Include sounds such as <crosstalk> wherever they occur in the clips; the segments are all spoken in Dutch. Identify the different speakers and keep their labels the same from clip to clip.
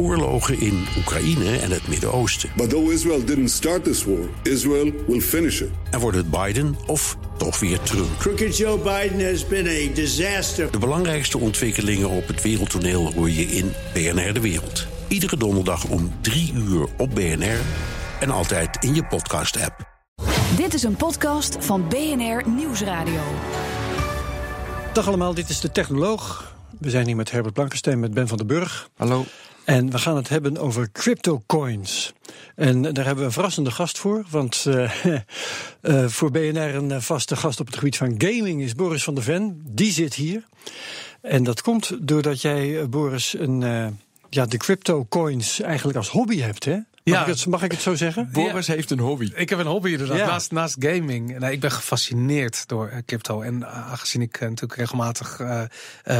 Speaker 1: oorlogen in Oekraïne en het Midden-Oosten.
Speaker 2: But though Israel didn't start this war, Israel will finish it.
Speaker 1: En wordt het Biden of toch weer Trump?
Speaker 3: Crooked Joe Biden has been a disaster.
Speaker 1: De belangrijkste ontwikkelingen op het wereldtoneel hoor je in BNR De Wereld. Iedere donderdag om 3 uur op BNR en altijd in je podcast-app.
Speaker 4: Dit is een podcast van BNR Nieuwsradio.
Speaker 5: Dag allemaal, dit is de Technoloog. We zijn hier met Herbert Blankenstein, met Ben van den Burg.
Speaker 6: Hallo.
Speaker 5: En we gaan het hebben over cryptocoins. En daar hebben we een verrassende gast voor. Want uh, uh, <laughs> voor BNR een vaste gast op het gebied van gaming is Boris van der Ven. Die zit hier. En dat komt doordat jij, Boris, een, uh, ja, de cryptocoins eigenlijk als hobby hebt, hè? Mag, ja. ik het, mag ik het zo zeggen?
Speaker 6: Boris ja. heeft een hobby.
Speaker 7: Ik heb een hobby inderdaad, ja. naast, naast gaming. Nee, ik ben gefascineerd door uh, crypto. En uh, aangezien ik uh, natuurlijk regelmatig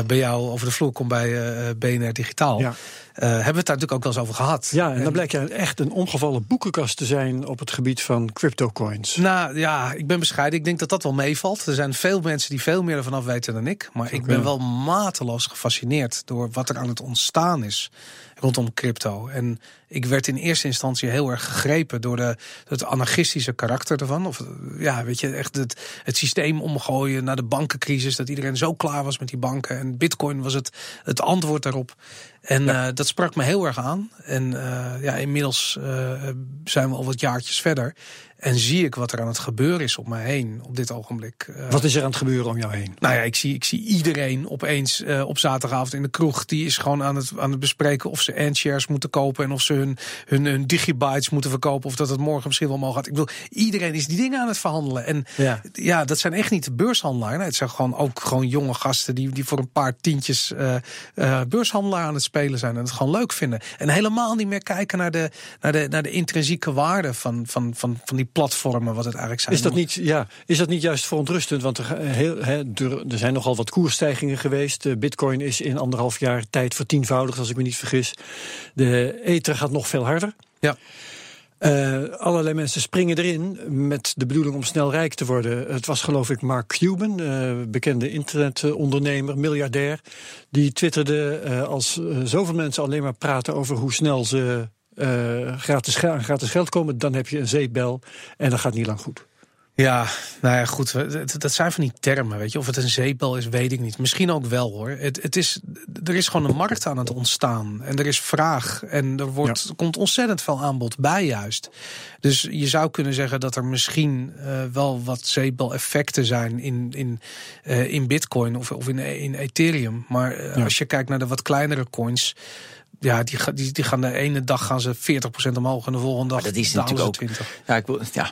Speaker 7: bij jou over de vloer kom bij BNR Digitaal... Ja. hebben we het daar natuurlijk ook wel eens over gehad.
Speaker 5: Ja, en, en dan blijkt je echt een omgevallen boekenkast te zijn... op het gebied van cryptocoins.
Speaker 7: Nou ja, ik ben bescheiden. Ik denk dat dat wel meevalt. Er zijn veel mensen die veel meer ervan af weten dan ik. Maar ik ben wel mateloos gefascineerd door wat er aan het ontstaan is rondom crypto. En ik werd in eerste instantie heel erg gegrepen door de, het anarchistische karakter ervan. Of ja, weet je, echt het, het systeem omgooien naar de bankencrisis. Dat iedereen zo klaar was met die banken. En Bitcoin was het, het antwoord daarop. En ja. uh, dat sprak me heel erg aan. En uh, ja, inmiddels uh, zijn we al wat jaartjes verder. En zie ik wat er aan het gebeuren is op mij heen op dit ogenblik.
Speaker 5: Wat is er aan het gebeuren om jou heen?
Speaker 7: Nou ja, ik zie, ik zie iedereen opeens op zaterdagavond in de kroeg. Die is gewoon aan het, aan het bespreken of ze N-shares moeten kopen. En of ze hun, hun, hun digibytes moeten verkopen. Of dat het morgen misschien wel mogelijk gaat. Ik bedoel, iedereen is die dingen aan het verhandelen. En ja, ja dat zijn echt niet de beurshandelaar. Nee, het zijn gewoon ook gewoon jonge gasten die, die voor een paar tientjes uh, beurshandelaar aan het spelen zijn. En het gewoon leuk vinden. En helemaal niet meer kijken naar de, naar de, naar de intrinsieke waarde van, van, van, van die platformen, wat het eigenlijk zijn.
Speaker 5: Is dat niet, ja, is dat niet juist verontrustend? Want er, heel, he, er, zijn nogal wat koersstijgingen geweest. De bitcoin is in anderhalf jaar tijd vertienvoudigd, als ik me niet vergis. De ether gaat nog veel harder.
Speaker 7: Ja.
Speaker 5: Uh, allerlei mensen springen erin met de bedoeling om snel rijk te worden. Het was geloof ik Mark Cuban, uh, bekende internetondernemer, miljardair. Die twitterde uh, als zoveel mensen alleen maar praten over hoe snel ze gratis, gratis geld komen, dan heb je een zeepbel en dat gaat niet lang goed.
Speaker 7: Ja, nou ja, goed. Dat zijn van die termen, weet je. Of het een zeepbel is, weet ik niet. Misschien ook wel, hoor. Het, het is, er is gewoon een markt aan het ontstaan. En er is vraag. En er wordt, ja. komt ontzettend veel aanbod bij, juist. Dus je zou kunnen zeggen dat er misschien uh, wel wat zeepbel-effecten zijn in, in, uh, in Bitcoin of, of in, in Ethereum. Maar uh, ja. als je kijkt naar de wat kleinere coins ja, die, die, die gaan de ene dag gaan ze 40% omhoog en de volgende dag
Speaker 6: maar dat is natuurlijk ook 20. Ja, ik wil, ja.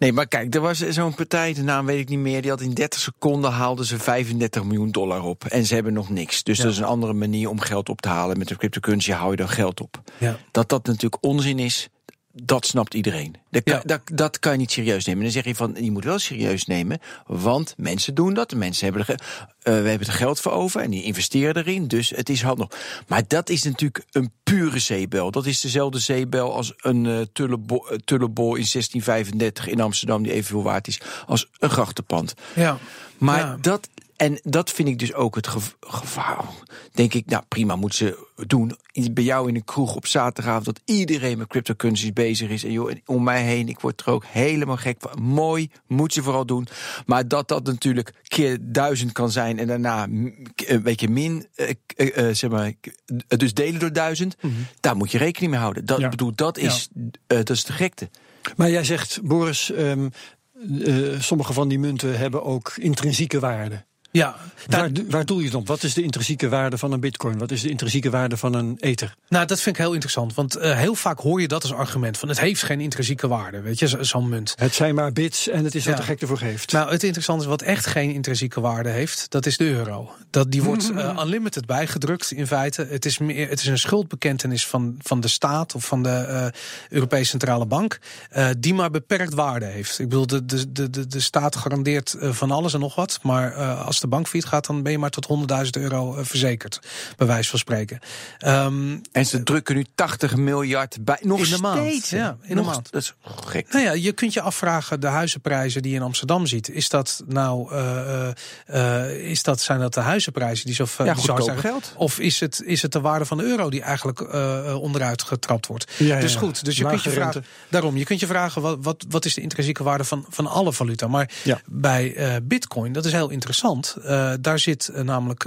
Speaker 6: Nee, maar kijk, er was zo'n partij, de naam weet ik niet meer, die had in 30 seconden haalden ze 35 miljoen dollar op. En ze hebben nog niks. Dus ja. dat is een andere manier om geld op te halen. Met de cryptocurrency hou je dan geld op.
Speaker 7: Ja.
Speaker 6: Dat dat natuurlijk onzin is, dat snapt iedereen. Dat kan, ja. dat, dat kan je niet serieus nemen. Dan zeg je van, je moet wel serieus nemen, want mensen doen dat. De mensen hebben er, uh, we hebben er geld voor over en die investeren erin, dus het is handig. Maar dat is natuurlijk een pure zeebel. Dat is dezelfde zeebel als een uh, tullebol, uh, tullebol in 1635 in Amsterdam, die evenveel waard is als een grachtenpand.
Speaker 7: Ja.
Speaker 6: Maar
Speaker 7: ja.
Speaker 6: dat en dat vind ik dus ook het gevaar. Denk ik, nou prima, moet ze doen. Bij jou in een kroeg op zaterdagavond dat iedereen met cryptocurrencies bezig is. En joh, om mij heen, ik word er ook helemaal gek van. Mooi, moet je vooral doen. Maar dat dat natuurlijk keer duizend kan zijn en daarna een beetje min, uh, uh, zeg maar, dus delen door duizend. Mm -hmm. Daar moet je rekening mee houden. Dat, ja. bedoel, dat is, ja. dat is de gekte.
Speaker 5: Maar jij zegt, Boris, um, sommige van die munten hebben ook intrinsieke waarde.
Speaker 7: Ja,
Speaker 5: waar, waar doel je het op? Wat is de intrinsieke waarde van een bitcoin? Wat is de intrinsieke waarde van een ether?
Speaker 7: Nou, dat vind ik heel interessant. Want uh, heel vaak hoor je dat als argument. Van het heeft geen intrinsieke waarde. Weet je, zo'n munt.
Speaker 5: Het zijn maar bits en het is wat ja. de gek ervoor geeft.
Speaker 7: Nou, het interessante is wat echt geen intrinsieke waarde heeft. Dat is de euro. Dat, die wordt uh, <laughs> unlimited bijgedrukt in feite. Het is, meer, het is een schuldbekentenis van, van de staat of van de uh, Europese Centrale Bank. die maar beperkt waarde heeft. Ik bedoel, de, de, de, de staat garandeert van alles en nog wat. Maar als als de bank failliet gaat, dan ben je maar tot 100.000 euro uh, verzekerd, bij wijze van spreken.
Speaker 6: Um, en ze drukken nu 80 miljard bij, nog
Speaker 7: in de
Speaker 6: steeds.
Speaker 7: Maand, ja, in nog, de maand.
Speaker 6: Dat is gek.
Speaker 7: Nou ja, je kunt je afvragen, de huizenprijzen die je in Amsterdam ziet, is dat nou, is dat, zijn dat de huizenprijzen die zo,
Speaker 6: ja,
Speaker 7: zijn?
Speaker 6: geld?
Speaker 7: Of is het, is het de waarde van de euro die eigenlijk onderuit getrapt wordt? Ja, dus goed, dus je kunt je vragen, daarom, je kunt je vragen, wat, wat, wat is de intrinsieke waarde van, van alle valuta? Maar ja. bij uh, Bitcoin, dat is heel interessant. Uh, daar zit uh, namelijk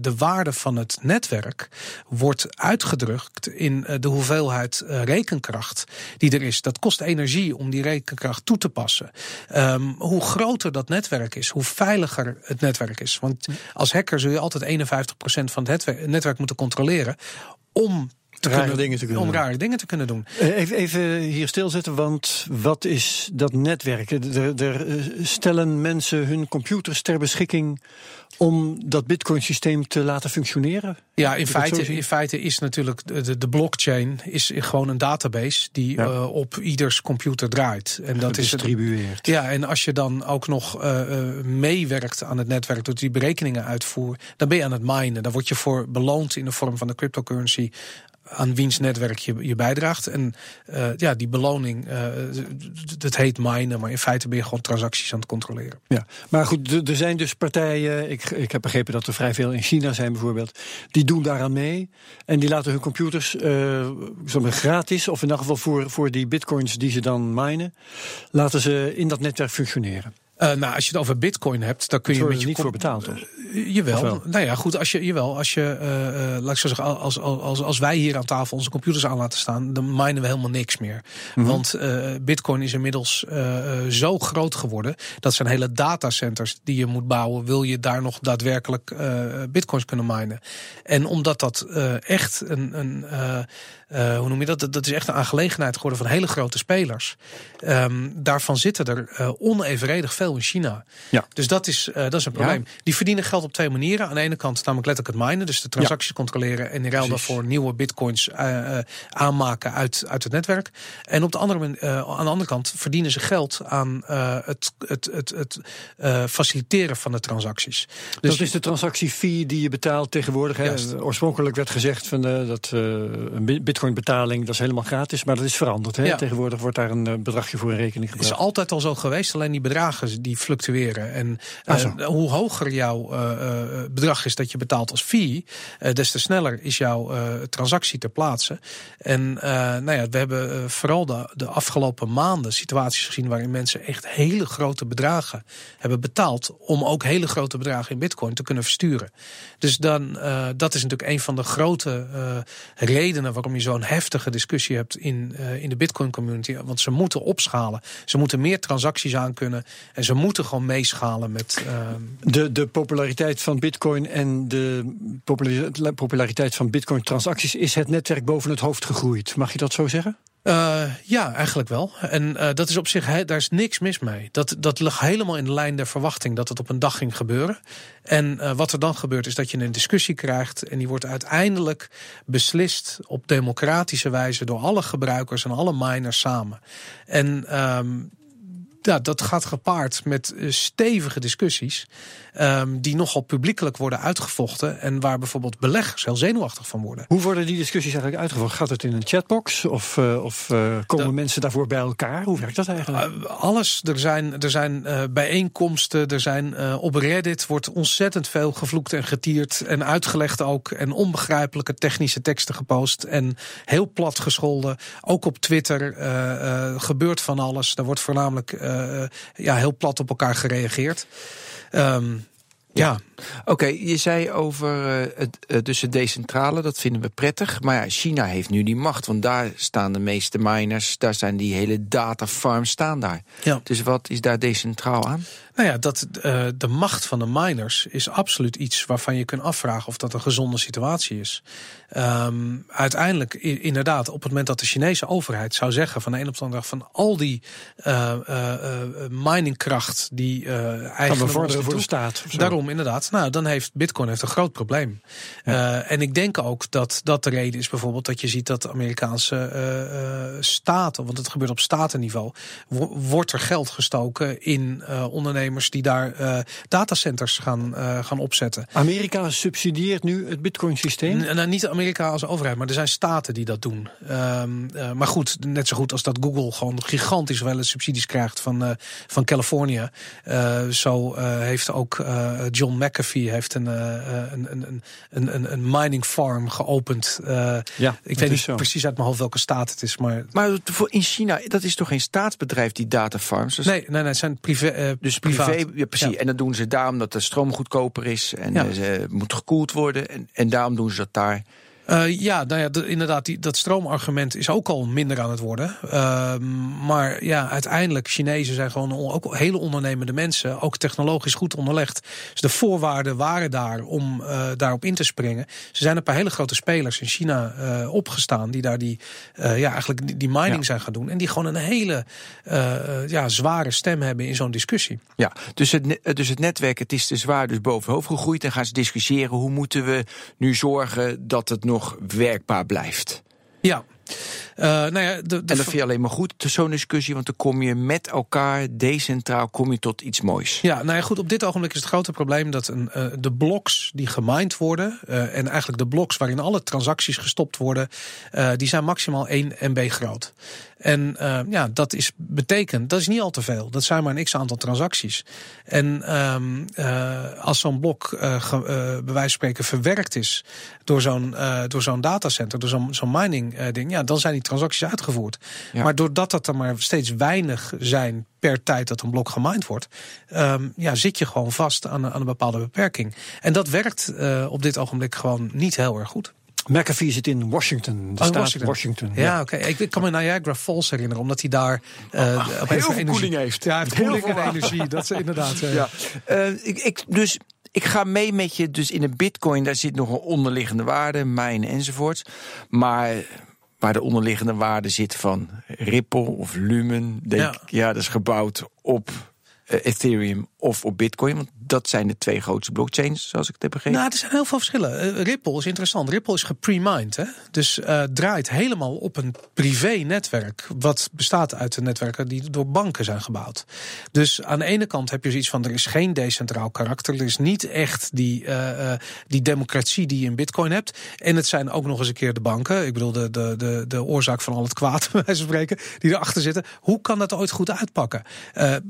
Speaker 7: de waarde van het netwerk wordt uitgedrukt in de hoeveelheid rekenkracht die er is. Dat kost energie om die rekenkracht toe te passen. Um, hoe groter dat netwerk is, hoe veiliger het netwerk is. Want als hacker zul je altijd 51% van het netwerk moeten controleren om
Speaker 5: te rare kunnen, dingen te kunnen
Speaker 7: om rare dingen te kunnen doen.
Speaker 5: Even, even hier stilzetten, want wat is dat netwerk? Er, er stellen mensen hun computers ter beschikking om dat Bitcoin-systeem te laten functioneren?
Speaker 7: Ja, in feite, in feite is natuurlijk de, de blockchain is gewoon een database die ja. uh, op ieders computer draait.
Speaker 5: En dat is
Speaker 7: distribueerd. Ja, en als je dan ook nog uh, meewerkt aan het netwerk, door die berekeningen uitvoert, dan ben je aan het minen. Dan word je voor beloond in de vorm van de cryptocurrency aan wiens netwerk je, je bijdraagt. En uh, ja, die beloning, uh, dat heet minen, maar in feite ben je gewoon transacties aan het controleren.
Speaker 5: Ja, maar goed, er zijn dus partijen, ik, ik heb begrepen dat er vrij veel in China zijn bijvoorbeeld, die doen daaraan mee en die laten hun computers uh, gratis, of in ieder geval voor, voor die bitcoins die ze dan minen, laten ze in dat netwerk functioneren.
Speaker 7: Uh, nou, als je het over bitcoin hebt, dan kun je met je
Speaker 5: niet voor betaald, toch?
Speaker 7: Uh, jawel. Nou ja, goed, als je, jawel, als je, uh, laat ik zo zeggen, als, als, als, als wij hier aan tafel onze computers aan laten staan, dan minen we helemaal niks meer. Mm -hmm. Want bitcoin is inmiddels zo groot geworden, dat zijn hele datacenters die je moet bouwen, wil je daar nog daadwerkelijk bitcoins kunnen minen. En omdat dat echt een, een uh, hoe noem je dat? Dat is echt een aangelegenheid geworden van hele grote spelers. Um, daarvan zitten er uh, onevenredig veel in China. Ja. Dus dat is, uh, dat is een probleem. Ja. Die verdienen geld op twee manieren. Aan de ene kant namelijk letterlijk het minen, dus de transacties ja. controleren en in ruil daarvoor nieuwe bitcoins aanmaken uit, uit het netwerk. En op de andere, aan de andere kant verdienen ze geld aan het, het, het, het faciliteren van de transacties.
Speaker 5: Dus dat is de transactiefee die je betaalt tegenwoordig. Hè? Oorspronkelijk werd gezegd van, dat een bitcoinbetaling, dat is helemaal gratis, maar dat is veranderd. Hè? Ja. Tegenwoordig wordt daar een bedragje voor een rekening gebracht.
Speaker 7: Het is altijd al zo geweest, alleen die bedragen die fluctueren. En uh, hoe hoger jouw uh, bedrag is dat je betaalt als fee, uh, des te sneller is jouw transactie ter plaatse. En nou ja, we hebben vooral de, de afgelopen maanden situaties gezien waarin mensen echt hele grote bedragen hebben betaald om ook hele grote bedragen in bitcoin te kunnen versturen. Dus dan, dat is natuurlijk een van de grote redenen waarom je zo'n heftige discussie hebt in, uh, in de Bitcoin community. Want ze moeten opschalen. Ze moeten meer transacties aan kunnen. En ze moeten gewoon meeschalen met. Uh...
Speaker 5: De, de populariteit van Bitcoin en de populariteit van Bitcoin transacties is het netwerk boven het hoofd gegroeid. Mag je dat zo zeggen?
Speaker 7: Uh, ja, eigenlijk wel. En uh, dat is op zich, he, daar is niks mis mee. Dat, dat ligt helemaal in de lijn der verwachting dat het op een dag ging gebeuren. En uh, wat er dan gebeurt is dat je een discussie krijgt. En die wordt uiteindelijk beslist op democratische wijze door alle gebruikers en alle miners samen. En um, ja, dat gaat gepaard met stevige discussies. Um, die nogal publiekelijk worden uitgevochten. En waar bijvoorbeeld beleggers heel zenuwachtig van worden.
Speaker 5: Hoe worden die discussies eigenlijk uitgevochten? Gaat het in een chatbox? Of, uh, of uh, komen mensen daarvoor bij elkaar? Hoe werkt dat eigenlijk?
Speaker 7: Uh, alles. Er zijn, er zijn bijeenkomsten. Er zijn, op Reddit wordt ontzettend veel gevloekt en getierd. En uitgelegd ook. En onbegrijpelijke technische teksten gepost. En heel plat gescholden. Ook op Twitter gebeurt van alles. Daar wordt voornamelijk ja, heel plat op elkaar gereageerd. Um, ja.
Speaker 6: Oké, okay, je zei over uh, het, uh, dus het decentrale, dat vinden we prettig. Maar ja, China heeft nu die macht, want daar staan de meeste miners, daar zijn die hele datafarms staan daar. Ja. Dus wat is daar decentraal aan?
Speaker 7: Nou ja, dat, uh, de macht van de miners is absoluut iets waarvan je kunt afvragen of dat een gezonde situatie is. Um, uiteindelijk, inderdaad, op het moment dat de Chinese overheid zou zeggen van de een op de andere dag van al die uh, uh, miningkracht die
Speaker 5: eigenlijk voor de staat.
Speaker 7: Daarom inderdaad. Nou, dan heeft Bitcoin heeft een groot probleem. Ja. en ik denk ook dat dat de reden is bijvoorbeeld dat je ziet dat de Amerikaanse staten, want het gebeurt op statenniveau, wordt er geld gestoken in ondernemingen ondernemers die daar uh, datacenters gaan, uh, gaan opzetten.
Speaker 5: Amerika subsidieert nu het bitcoin-systeem?
Speaker 7: Nou, niet Amerika als overheid, maar er zijn staten die dat doen. Um, uh, maar goed, net zo goed als dat Google gewoon gigantisch wel subsidies krijgt van, van Californië. zo heeft ook John McAfee heeft een, een, een, een, een, een mining farm geopend. ja, ik weet niet zo. precies uit mijn hoofd welke staat het is. Maar,
Speaker 6: maar in China, dat is toch geen staatsbedrijf, die datafarms?
Speaker 7: Dus nee, nee, nee, het zijn privé. Uh,
Speaker 6: dus privé, ja, precies. En dat doen ze daarom dat de stroom goedkoper is en ja. ze moet gekoeld worden. En, en daarom doen ze dat daar.
Speaker 7: Uh, ja, nou ja, inderdaad, die, dat stroomargument is ook al minder aan het worden. Uh, maar ja, uiteindelijk, Chinezen zijn gewoon ook hele ondernemende mensen, ook technologisch goed onderlegd. Dus de voorwaarden waren daar om uh, daarop in te springen. Ze zijn een paar hele grote spelers in China opgestaan, die daar die, ja, eigenlijk die, die mining ja. zijn gaan doen. En die gewoon een hele ja, zware stem hebben in zo'n discussie.
Speaker 6: Ja, dus het, dus het netwerk, het is te zwaar dus bovenhoofd gegroeid. En gaan ze discussiëren hoe moeten we nu zorgen dat het nog nog werkbaar blijft.
Speaker 7: Ja. Uh, nou ja, de, de
Speaker 6: en dat vind je alleen maar goed, zo'n discussie, want dan kom je met elkaar decentraal kom je tot iets moois.
Speaker 7: Ja, nou ja, goed, op dit ogenblik is het grote probleem dat een, uh, de bloks die gemined worden, uh, en eigenlijk de bloks waarin alle transacties gestopt worden, die zijn maximaal 1 MB groot. En uh, ja, dat is, betekent, dat is niet al te veel. Dat zijn maar een x aantal transacties. En um, uh, als zo'n blok uh, ge, bij wijze van spreken verwerkt is door zo'n door zo'n datacenter, door zo'n zo'n mining ding, ja, dan zijn die transacties uitgevoerd. Ja. Maar doordat dat er maar steeds weinig zijn per tijd dat een blok gemined wordt, um, ja, zit je gewoon vast aan, aan een bepaalde beperking. En dat werkt op dit ogenblik gewoon niet heel erg goed.
Speaker 5: McAfee zit in Washington, de oh, staat Washington. Washington.
Speaker 7: Ja, ja. oké. Okay. Ik, kan me Niagara Falls herinneren, omdat hij daar uh,
Speaker 6: oh, heel veel energie koeling heeft.
Speaker 7: Ja, heeft koeling en energie. Dat is inderdaad. Uh, <laughs> ja.
Speaker 6: Uh, ik, ik, dus ik ga mee met je. Dus in een bitcoin, daar zit nog een onderliggende waarde, mijn enzovoort. Maar waar de onderliggende waarde zit van Ripple of Lumen, denk ja. ja, dat is gebouwd op Ethereum of op Bitcoin? Want dat zijn de twee grootste blockchains, zoals ik het heb begrepen.
Speaker 7: Nou, er zijn heel veel verschillen. Uh, Ripple is interessant. Ripple is gepremind, dus uh, draait helemaal op een privé-netwerk, wat bestaat uit de netwerken die door banken zijn gebouwd. Dus aan de ene kant heb je zoiets van: er is geen decentraal karakter, er is niet echt die, uh, die democratie die je in Bitcoin hebt. En het zijn ook nog eens een keer de banken. Ik bedoel, de, de, de, de oorzaak van al het kwaad, <laughs> bij wijze spreken, die erachter zitten. Hoe kan dat ooit goed uitpakken?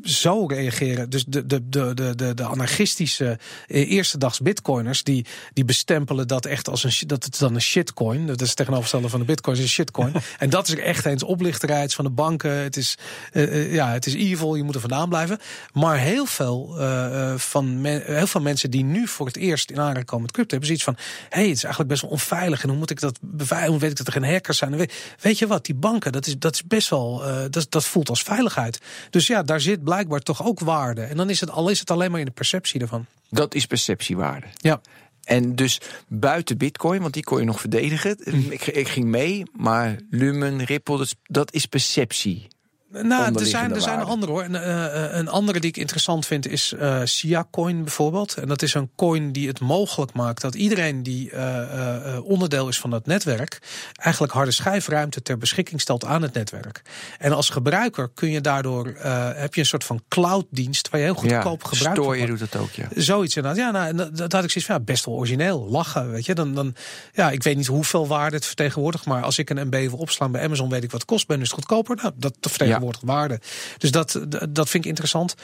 Speaker 7: zo reageren. Dus de, de de, de, de, de anarchistische eh, eerste dags bitcoiners, die, die bestempelen dat echt als een dat het dan een shitcoin. Dat is tegenovergestelde van de bitcoin, is een shitcoin. <laughs> en dat is echt eens oplichterheid van de banken. Het is, uh, ja, het is evil, je moet er vandaan blijven. Maar heel veel, uh, van men, heel veel mensen die nu voor het eerst in aanraking komen met crypto, hebben zoiets van: hé, hey, het is eigenlijk best wel onveilig. En hoe moet ik dat beveiligen? Hoe weet ik dat er geen hackers zijn? Weet, weet je wat, die banken, dat is, dat is best wel, dat, dat voelt als veiligheid. Dus ja, daar zit blijkbaar toch ook waarde. En dan is het al is het alleen maar in de perceptie ervan.
Speaker 6: Dat is perceptiewaarde.
Speaker 7: Ja.
Speaker 6: En dus buiten Bitcoin, want die kon je nog verdedigen. Hm. Ik, ik, ging mee, maar Lumen, Ripple, dat is, dat is perceptie.
Speaker 7: Nou, er zijn, er zijn andere hoor. Een, uh, een andere die ik interessant vind is uh, Sia Coin bijvoorbeeld. En dat is een coin die het mogelijk maakt dat iedereen die uh, onderdeel is van dat netwerk, eigenlijk harde schijfruimte ter beschikking stelt aan het netwerk. En als gebruiker kun je daardoor heb je een soort van clouddienst waar je heel goedkoop ja, gebruik
Speaker 6: van je doet dat ook, ja.
Speaker 7: Zoiets inderdaad. Ja, nou, dat, dat had ik zoiets van ja, best wel origineel. Lachen, weet je. Dan, dan, ja, ik weet niet hoeveel waarde het vertegenwoordigt, maar als ik een MB wil opslaan bij Amazon, weet ik wat het kost. Ben is het goedkoper. Nou, dat vertegenwoordigt waarde. Dus dat, dat vind ik interessant.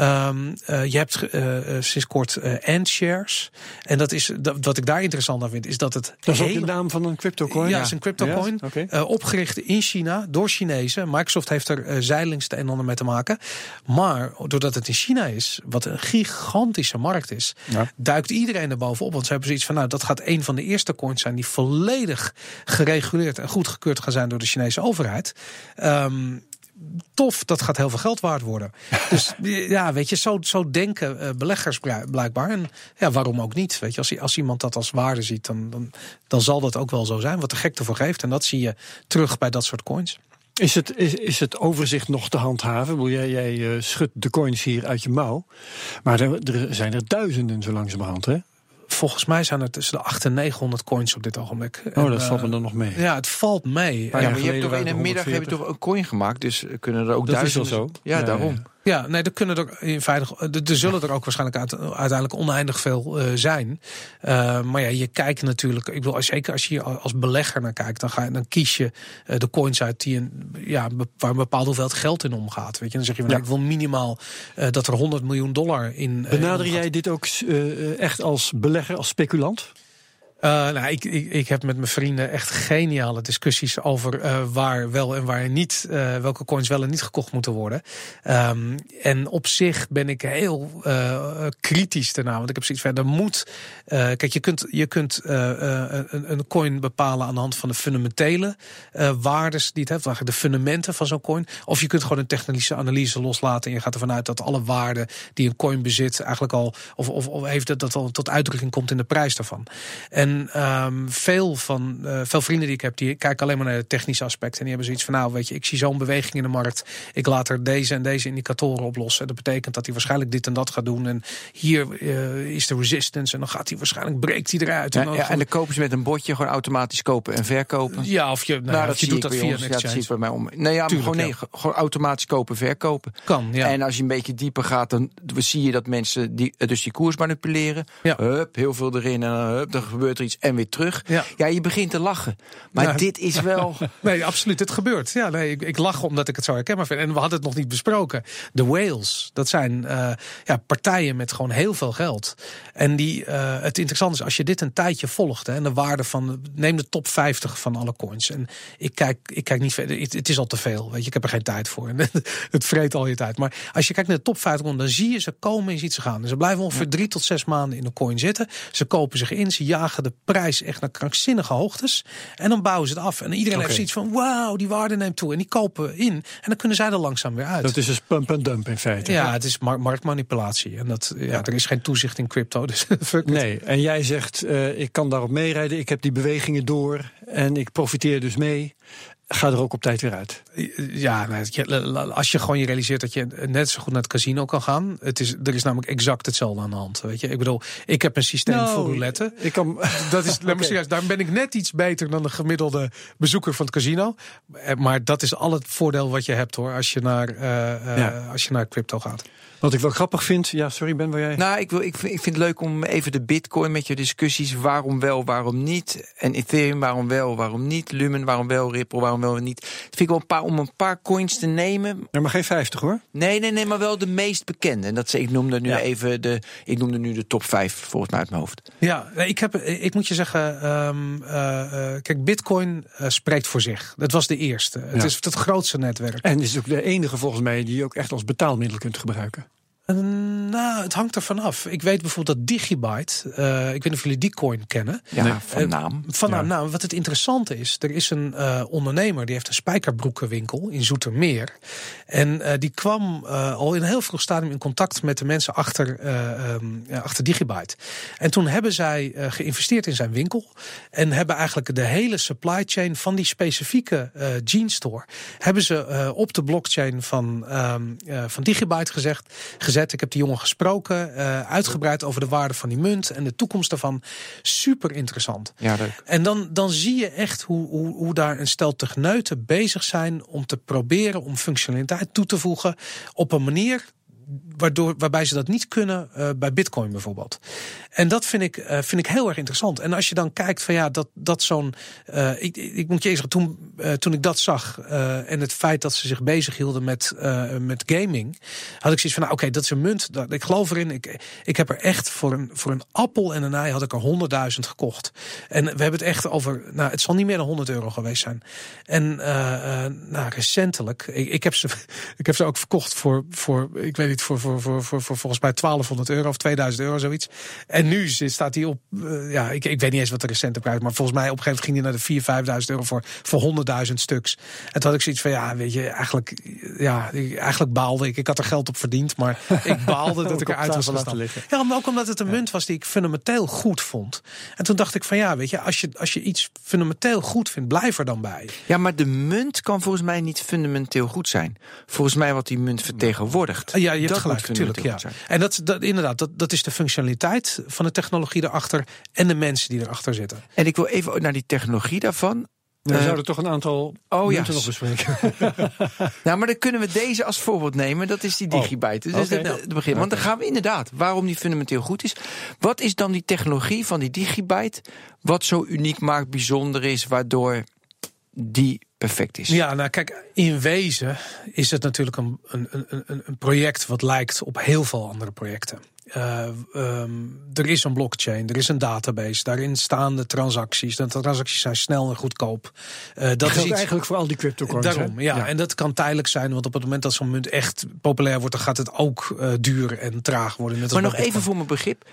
Speaker 7: Um, uh, je hebt uh, sinds kort uh, shares En dat is dat, wat ik daar interessant aan vind, is dat het.
Speaker 5: Dat is ook de naam van een crypto coin.
Speaker 7: Ja, is een crypto coin. Okay. opgericht in China door Chinezen. Microsoft heeft er zijlings de en ander mee te maken. Maar doordat het in China is, wat een gigantische markt is, ja. duikt iedereen er bovenop. Want ze hebben zoiets van, nou, dat gaat een van de eerste coins zijn die volledig gereguleerd en goedgekeurd gaan zijn door de Chinese overheid. Um, tof, dat gaat heel veel geld waard worden. <laughs> dus ja, weet je, zo, zo denken uh, beleggers blijkbaar. En ja, waarom ook niet? Weet je, als, als iemand dat als waarde ziet, dan, dan, dan zal dat ook wel zo zijn. Wat de gek ervoor geeft. En dat zie je terug bij dat soort coins.
Speaker 5: Is het, is, is het overzicht nog te handhaven? Jij, jij uh, schudt de coins hier uit je mouw. Maar er, er zijn er duizenden zo langzamerhand, hè?
Speaker 7: Volgens mij zijn er tussen de 800 en 900 coins op dit ogenblik.
Speaker 5: Oh, dat valt me dan nog mee.
Speaker 7: Ja, het valt mee.
Speaker 6: Maar, ja, maar je hebt toch in een middag heb je toch een coin gemaakt, dus kunnen er ook
Speaker 5: dat
Speaker 6: duizenden.
Speaker 5: Is wel zo.
Speaker 6: Ja, daarom.
Speaker 7: Ja, nee, er kunnen er in feite, er zullen er ook waarschijnlijk uiteindelijk oneindig veel uh, zijn. Uh, maar ja, je kijkt natuurlijk, ik wil zeker als je als belegger naar kijkt, dan ga je, dan kies je uh, de coins uit die een, ja, waar een bepaald hoeveelheid geld in omgaat. Weet je, dan zeg je, ja. ik wil minimaal dat er 100 miljoen dollar in.
Speaker 5: Benader jij dit ook echt als belegger, als speculant?
Speaker 7: Uh, nou, ik, ik, ik, heb met mijn vrienden echt geniale discussies over uh, waar wel en waar niet, uh, welke coins wel en niet gekocht moeten worden. Um, en op zich ben ik heel kritisch daarna, want ik heb zoiets van, er moet, kijk, je kunt, je kunt een, een, coin bepalen aan de hand van de fundamentele waardes die het heeft, de fundamenten van zo'n coin. Of je kunt gewoon een technische analyse loslaten en je gaat ervan uit dat alle waarden die een coin bezit eigenlijk al, of, of, of heeft dat, dat al tot uitdrukking komt in de prijs daarvan. En en um, veel, van, uh, veel vrienden die ik heb, die kijken alleen maar naar de technische aspecten. En die hebben zoiets van, nou weet je, ik zie zo'n beweging in de markt. Ik laat er deze en deze indicatoren oplossen. Dat betekent dat hij waarschijnlijk dit en dat gaat doen. En hier uh, is de resistance. En dan gaat hij waarschijnlijk, breekt hij eruit.
Speaker 6: Ja, en, ja, en dan kopen ze met een botje gewoon automatisch kopen en verkopen.
Speaker 7: Ja, of je, nou, nou dat je doet dat via een exchange. Ja, dat
Speaker 6: bij mij om. Nee, ja, Tuurlijk, gewoon, nee, gewoon automatisch kopen verkopen.
Speaker 7: Kan, ja.
Speaker 6: En als je een beetje dieper gaat, dan zie je dat mensen die, dus die koers manipuleren. Ja. Hup, heel veel erin en dan, hup, dan gebeurt er iets en weer terug. Ja. ja, je begint te lachen. Maar dit is wel. <laughs>
Speaker 7: nee, absoluut. Het gebeurt. Ja, nee, ik, ik lach omdat ik het zo herkenbaar vind. En we hadden het nog niet besproken. De whales, dat zijn uh, ja, partijen met gewoon heel veel geld. En die, uh, het interessante is, als je dit een tijdje volgt, hè, en de waarde van. Neem de top 50 van alle coins. En ik kijk, ik kijk niet verder. Het, het is al te veel. Weet je, ik heb er geen tijd voor. <laughs> het vreet al je tijd. Maar als je kijkt naar de top 50, dan zie je ze komen en je ziet ze gaan. En ze blijven ongeveer drie tot zes maanden in de coin zitten. Ze kopen zich in, ze jagen de prijs echt naar krankzinnige hoogtes. En dan bouwen ze het af. En iedereen heeft zoiets van: wauw, die waarde neemt toe. En die kopen in. En dan kunnen zij er langzaam weer uit.
Speaker 5: Dat is dus pump en dump in feite.
Speaker 7: Ja, het is marktmanipulatie. En dat, ja, er is geen toezicht in crypto. Dus <laughs>
Speaker 5: nee, en jij zegt: uh, ik kan daarop meerijden. Ik heb die bewegingen door. En ik profiteer dus mee ga er ook op tijd weer uit.
Speaker 7: Ja, als je gewoon je realiseert dat je net zo goed naar het casino kan gaan. Het is, er is namelijk exact hetzelfde aan de hand. Weet je? Ik bedoel, ik heb een systeem nou, voor roulette. Ik kan, <laughs> dat is, okay. serieus, daar ben ik net iets beter dan de gemiddelde bezoeker van het casino. Eh, maar dat is al het voordeel wat je hebt hoor, als je naar, uh, uh, als je naar crypto gaat.
Speaker 5: Wat ik wel grappig vind, ja, sorry Ben, waar jij.
Speaker 6: Nou, ik, wil, ik, vind, ik vind het leuk om even de Bitcoin met je discussies. Waarom wel, waarom niet? En Ethereum, waarom wel, waarom niet? Lumen, waarom wel? Ripple, waarom wel niet? Dat vind ik wel een paar om een paar coins te nemen.
Speaker 5: Ja, maar geen 50 hoor.
Speaker 6: Nee, nee, nee, maar wel de meest bekende. En dat ik noemde nu even de, ik noemde nu de top 5 volgens mij uit mijn hoofd.
Speaker 7: Ja, ik heb, ik moet je zeggen, um, uh, kijk, Bitcoin uh, spreekt voor zich. Dat was de eerste. Het ja. is het grootste netwerk.
Speaker 5: En is ook de enige volgens mij die je ook echt als betaalmiddel kunt gebruiken.
Speaker 7: Nou, het hangt er vanaf. Ik weet bijvoorbeeld dat Digibyte, uh, ik weet niet of jullie die coin kennen.
Speaker 6: Ja, van naam.
Speaker 7: van naam. Nou, wat het interessante is, er is een uh, ondernemer die heeft een spijkerbroekenwinkel in Zoetermeer. En uh, die kwam al in een heel vroeg stadium in contact met de mensen achter, um, achter Digibyte. En toen hebben zij geïnvesteerd in zijn winkel. En hebben eigenlijk de hele supply chain van die specifieke jeans store, hebben ze op de blockchain van, um, van Digibyte gezegd, gezet ik heb die jongen gesproken, uh, uitgebreid over de waarde van die munt en de toekomst daarvan. Super interessant.
Speaker 6: Ja, leuk.
Speaker 7: En dan, dan zie je echt hoe, hoe, hoe daar een stel tegneuten bezig zijn om te proberen om functionaliteit toe te voegen op een manier waardoor, waarbij ze dat niet kunnen uh, bij Bitcoin bijvoorbeeld. En dat vind ik, uh, vind ik heel erg interessant. En als je dan kijkt van ja, dat, dat zo'n. Uh, ik, ik moet je eens zeggen, toen, toen ik dat zag en het feit dat ze zich bezig hielden met, met gaming, had ik zoiets van nou, oké, dat is een munt. Dat, ik geloof erin. Ik, ik heb er echt voor een, voor een appel en een ei had ik er honderdduizend gekocht. En we hebben het echt over. Nou, het zal niet meer dan 100 euro geweest zijn. En nou, recentelijk, ik, ik, heb ze, <laughs> ik heb ze ook verkocht voor, voor ik weet niet, voor, voor voor, voor, voor, volgens mij 1200 euro of 2000 euro, zoiets. En nu staat hij op, uh, ja, ik, ik weet niet eens wat de recente prijs maar volgens mij op een gegeven moment ging hij naar de 4.000, 5.000 euro voor, voor 100.000 stuks. En toen had ik zoiets van, ja, weet je, eigenlijk, ja, eigenlijk baalde ik. Ik had er geld op verdiend, maar <laughs> ik baalde dat ik eruit was gestapt. Ja, maar ook omdat het een munt was die ik fundamenteel goed vond. En toen dacht ik van, ja, weet je, als je, als je iets fundamenteel goed vindt, blijf er dan bij.
Speaker 6: Ja, maar de munt kan volgens mij niet fundamenteel goed zijn. Volgens mij wat die munt vertegenwoordigt.
Speaker 7: Ja, je hebt gelijk natuurlijk. Ja. En dat, dat, inderdaad, dat, dat is de functionaliteit van de technologie erachter en de mensen die erachter zitten.
Speaker 6: En ik wil even naar die technologie daarvan.
Speaker 5: we
Speaker 6: Eh,
Speaker 5: zouden toch een aantal
Speaker 6: oh ja.
Speaker 5: nog bespreken. <laughs>
Speaker 6: Nou, maar dan kunnen we deze als voorbeeld nemen. Dat is die digibyte. Dus
Speaker 5: oké.
Speaker 6: dat is het begin. Want dan gaan we inderdaad, waarom die fundamenteel goed is. Wat is dan die technologie van die digibyte? Wat zo uniek maakt, bijzonder is, waardoor die perfect is?
Speaker 7: Ja, nou kijk, in wezen is het natuurlijk een, een, een, een- project wat lijkt op heel veel andere projecten. Eh, ehm, er is een blockchain, er is een database, daarin staan de transacties. De transacties zijn snel en goedkoop. Eh, dat
Speaker 5: Dat
Speaker 7: is iets.
Speaker 5: eigenlijk voor al die cryptocoins.
Speaker 7: Daarom, ja. En dat kan tijdelijk zijn, want op het moment dat zo'n munt echt populair wordt, dan gaat het ook eh, duur en traag worden. Net
Speaker 6: Maar nog even voor mijn begrip.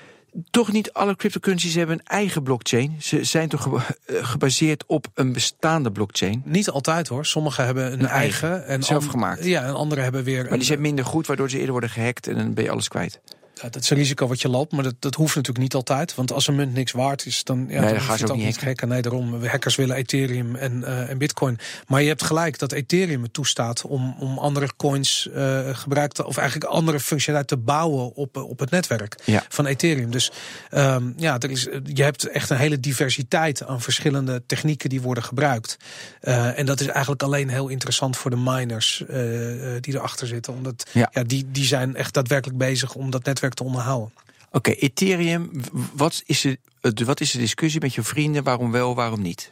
Speaker 6: Toch niet alle cryptocurrencies hebben een eigen blockchain. Ze zijn toch eh, gebaseerd op een bestaande blockchain.
Speaker 7: Niet altijd hoor. Sommigen hebben een,
Speaker 6: Een
Speaker 7: eigen.
Speaker 6: eigen,
Speaker 7: en
Speaker 6: zelf gemaakt.
Speaker 7: Ja, en anderen hebben weer.
Speaker 6: Maar
Speaker 7: een-
Speaker 6: die zijn minder goed, waardoor ze eerder worden gehackt en dan ben je alles kwijt.
Speaker 7: Dat is een risico wat je loopt, maar dat, dat hoeft natuurlijk niet altijd. Want als een munt niks waard is, dan, ja,
Speaker 6: dan
Speaker 7: dan
Speaker 6: gaan ze ook niet
Speaker 7: hacken. Nee, daarom. Hackers willen Ethereum en, eh, en Bitcoin. Maar je hebt gelijk dat Ethereum het toestaat om, om andere coins eh gebruik te, of eigenlijk andere functionaliteit te bouwen op, eh, op het netwerk
Speaker 6: Ja.
Speaker 7: van Ethereum. Dus ehm, ja, er is, je hebt echt een hele diversiteit aan verschillende technieken die worden gebruikt. Eh, en dat is eigenlijk alleen heel interessant voor de miners eh, eh, die erachter zitten. Omdat
Speaker 6: Ja.
Speaker 7: ja. die, die zijn echt daadwerkelijk bezig om dat netwerk te onderhouden.
Speaker 6: Oké, Ethereum, wat is, de, wat is de discussie met je vrienden? Waarom wel, waarom niet?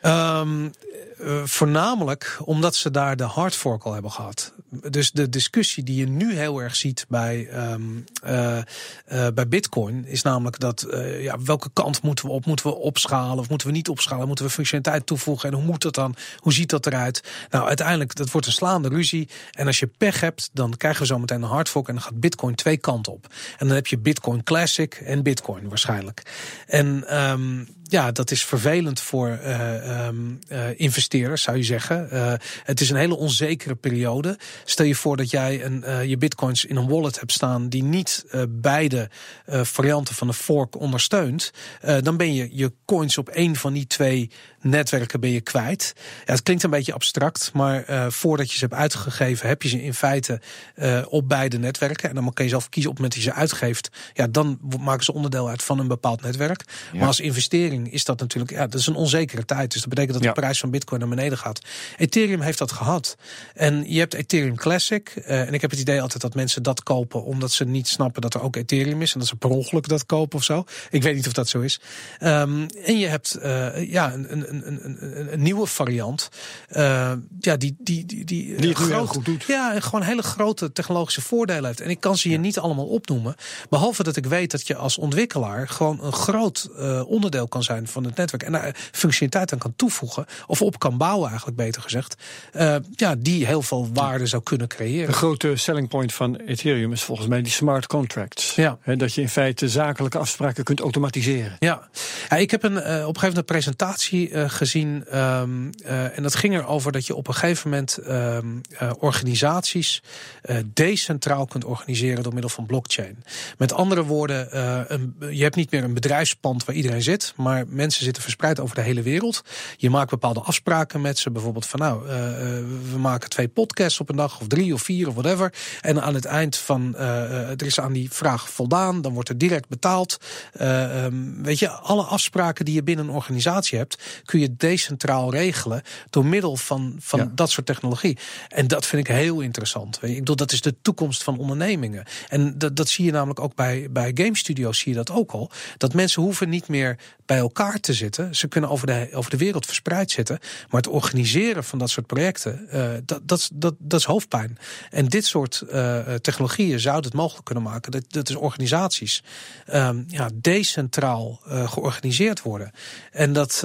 Speaker 7: Ehm, eh, voornamelijk omdat ze daar de hard fork al hebben gehad. Dus de discussie die je nu heel erg ziet bij, eh, eh, bij Bitcoin is namelijk dat ja, welke kant moeten we op? Moeten we opschalen of moeten we niet opschalen? Moeten we functionaliteit toevoegen? En hoe moet dat dan? Hoe ziet dat eruit? Nou, uiteindelijk dat wordt een slaande ruzie. En als je pech hebt, dan krijgen we zo meteen een hard fork en dan gaat Bitcoin twee kanten op. En dan heb je Bitcoin Classic en Bitcoin waarschijnlijk. En ehm, ja, dat is vervelend voor eh, investeerders, zou je zeggen. Eh, het is een hele onzekere periode. Stel je voor dat jij een, je bitcoins in een wallet hebt staan die niet beide varianten van de fork ondersteunt. Dan ben je je coins op één van die twee netwerken ben je kwijt. Ja, het klinkt een beetje abstract, maar eh, voordat je ze hebt uitgegeven, heb je ze in feite eh, op beide netwerken. En dan kan je zelf kiezen op het moment dat je ze uitgeeft. Ja, dan maken ze onderdeel uit van een bepaald netwerk. Maar als investering is dat natuurlijk, ja, dat is een onzekere tijd. Dus dat betekent dat
Speaker 5: Ja.
Speaker 7: de prijs van Bitcoin naar beneden gaat. Ethereum heeft dat gehad. En je hebt Ethereum Classic. eh, en ik heb het idee altijd dat mensen dat kopen omdat ze niet snappen dat er ook Ethereum is. En dat ze per ongeluk dat kopen of zo. Ik weet niet of dat zo is. Ehm, en je hebt ja, een, een, een, een, een, een nieuwe variant. eh, ja, die, die, die, die, groot-
Speaker 5: heel goed doet.
Speaker 7: Ja, en gewoon hele grote technologische voordelen heeft. En ik kan ze je niet allemaal opnoemen. Behalve dat ik weet dat je als ontwikkelaar gewoon een groot eh, onderdeel kan zijn van het netwerk. En daar functionaliteit aan kan toevoegen. Of op kan bouwen, eigenlijk beter gezegd. eh, ja, die heel veel waarde zou kunnen
Speaker 5: De
Speaker 7: creëren.
Speaker 5: grote selling point van Ethereum is volgens mij die smart contracts.
Speaker 7: Ja.
Speaker 5: Hè, dat je in feite zakelijke afspraken kunt automatiseren.
Speaker 7: Ja, ja ik heb een, op een gegeven moment een presentatie gezien. ehm, eh, en dat ging erover dat je op een gegeven moment ehm, eh, organisaties eh, decentraal kunt organiseren door middel van blockchain. Met andere woorden, je hebt niet meer een bedrijfspand waar iedereen zit, maar mensen zitten verspreid over de hele wereld. Je maakt bepaalde afspraken met ze, bijvoorbeeld van nou, we maken twee podcasts op een dag of drie of vier of whatever. En aan het eind van, er is aan die vraag voldaan, dan wordt er direct betaald. Eh, ehm, weet je, alle afspraken die je binnen een organisatie hebt, kun je decentraal regelen door middel van, van
Speaker 5: Ja.
Speaker 7: dat soort technologie. En dat vind ik heel interessant. Ik bedoel, dat is de toekomst van ondernemingen. En dat, dat zie je namelijk ook bij, bij game studios, zie je dat ook al. Dat mensen hoeven niet meer bij elkaar te zitten. Ze kunnen over de, over de wereld verspreid zitten. Maar het organiseren van dat soort projecten, eh, dat, dat, is- dat, dat is hoofdpijn. En dit soort eh, technologieën zouden het mogelijk kunnen maken. Dat, dat is organisaties ehm, ja, decentraal eh, georganiseerd worden. En dat,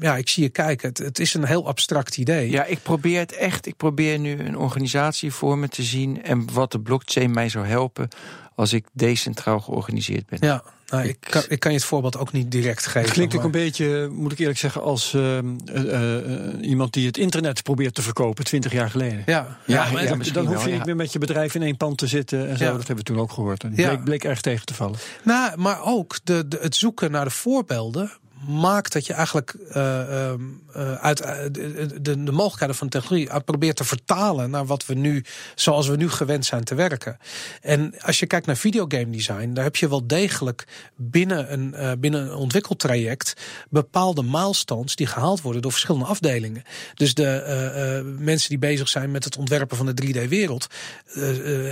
Speaker 7: ja, ik zie je kijken. Het, het is een heel abstract idee.
Speaker 6: Ja, ik probeer het echt. Ik probeer nu een organisatie voor me te zien en wat de blockchain mij zou helpen als ik decentraal georganiseerd ben.
Speaker 7: Ja, nou, ik, kan, ik kan je het voorbeeld ook niet direct geven.
Speaker 5: Het klinkt ook
Speaker 7: maar-
Speaker 5: een beetje, moet ik eerlijk zeggen, als ehm, eh, eh, iemand die het internet probeert te verkopen 20 jaar geleden.
Speaker 7: Ja,
Speaker 6: Ja,
Speaker 7: ja, maar
Speaker 6: ja,
Speaker 5: dan, hoef je niet meer met je bedrijf in één pand te zitten en zo.
Speaker 7: Ja.
Speaker 5: Dat hebben we toen ook gehoord. En
Speaker 7: Ja.
Speaker 5: bleek, bleek erg tegen te vallen.
Speaker 7: Nou, maar ook de, de, het zoeken naar de voorbeelden maakt dat je eigenlijk uh, uh, uit de, de, de, mogelijkheden van de technologie probeert te vertalen naar wat we nu, zoals we nu gewend zijn te werken. En als je kijkt naar videogame design, daar heb je wel degelijk binnen een, binnen een ontwikkeltraject bepaalde milestones die gehaald worden door verschillende afdelingen. Dus de mensen die bezig zijn met het ontwerpen van de 3D-wereld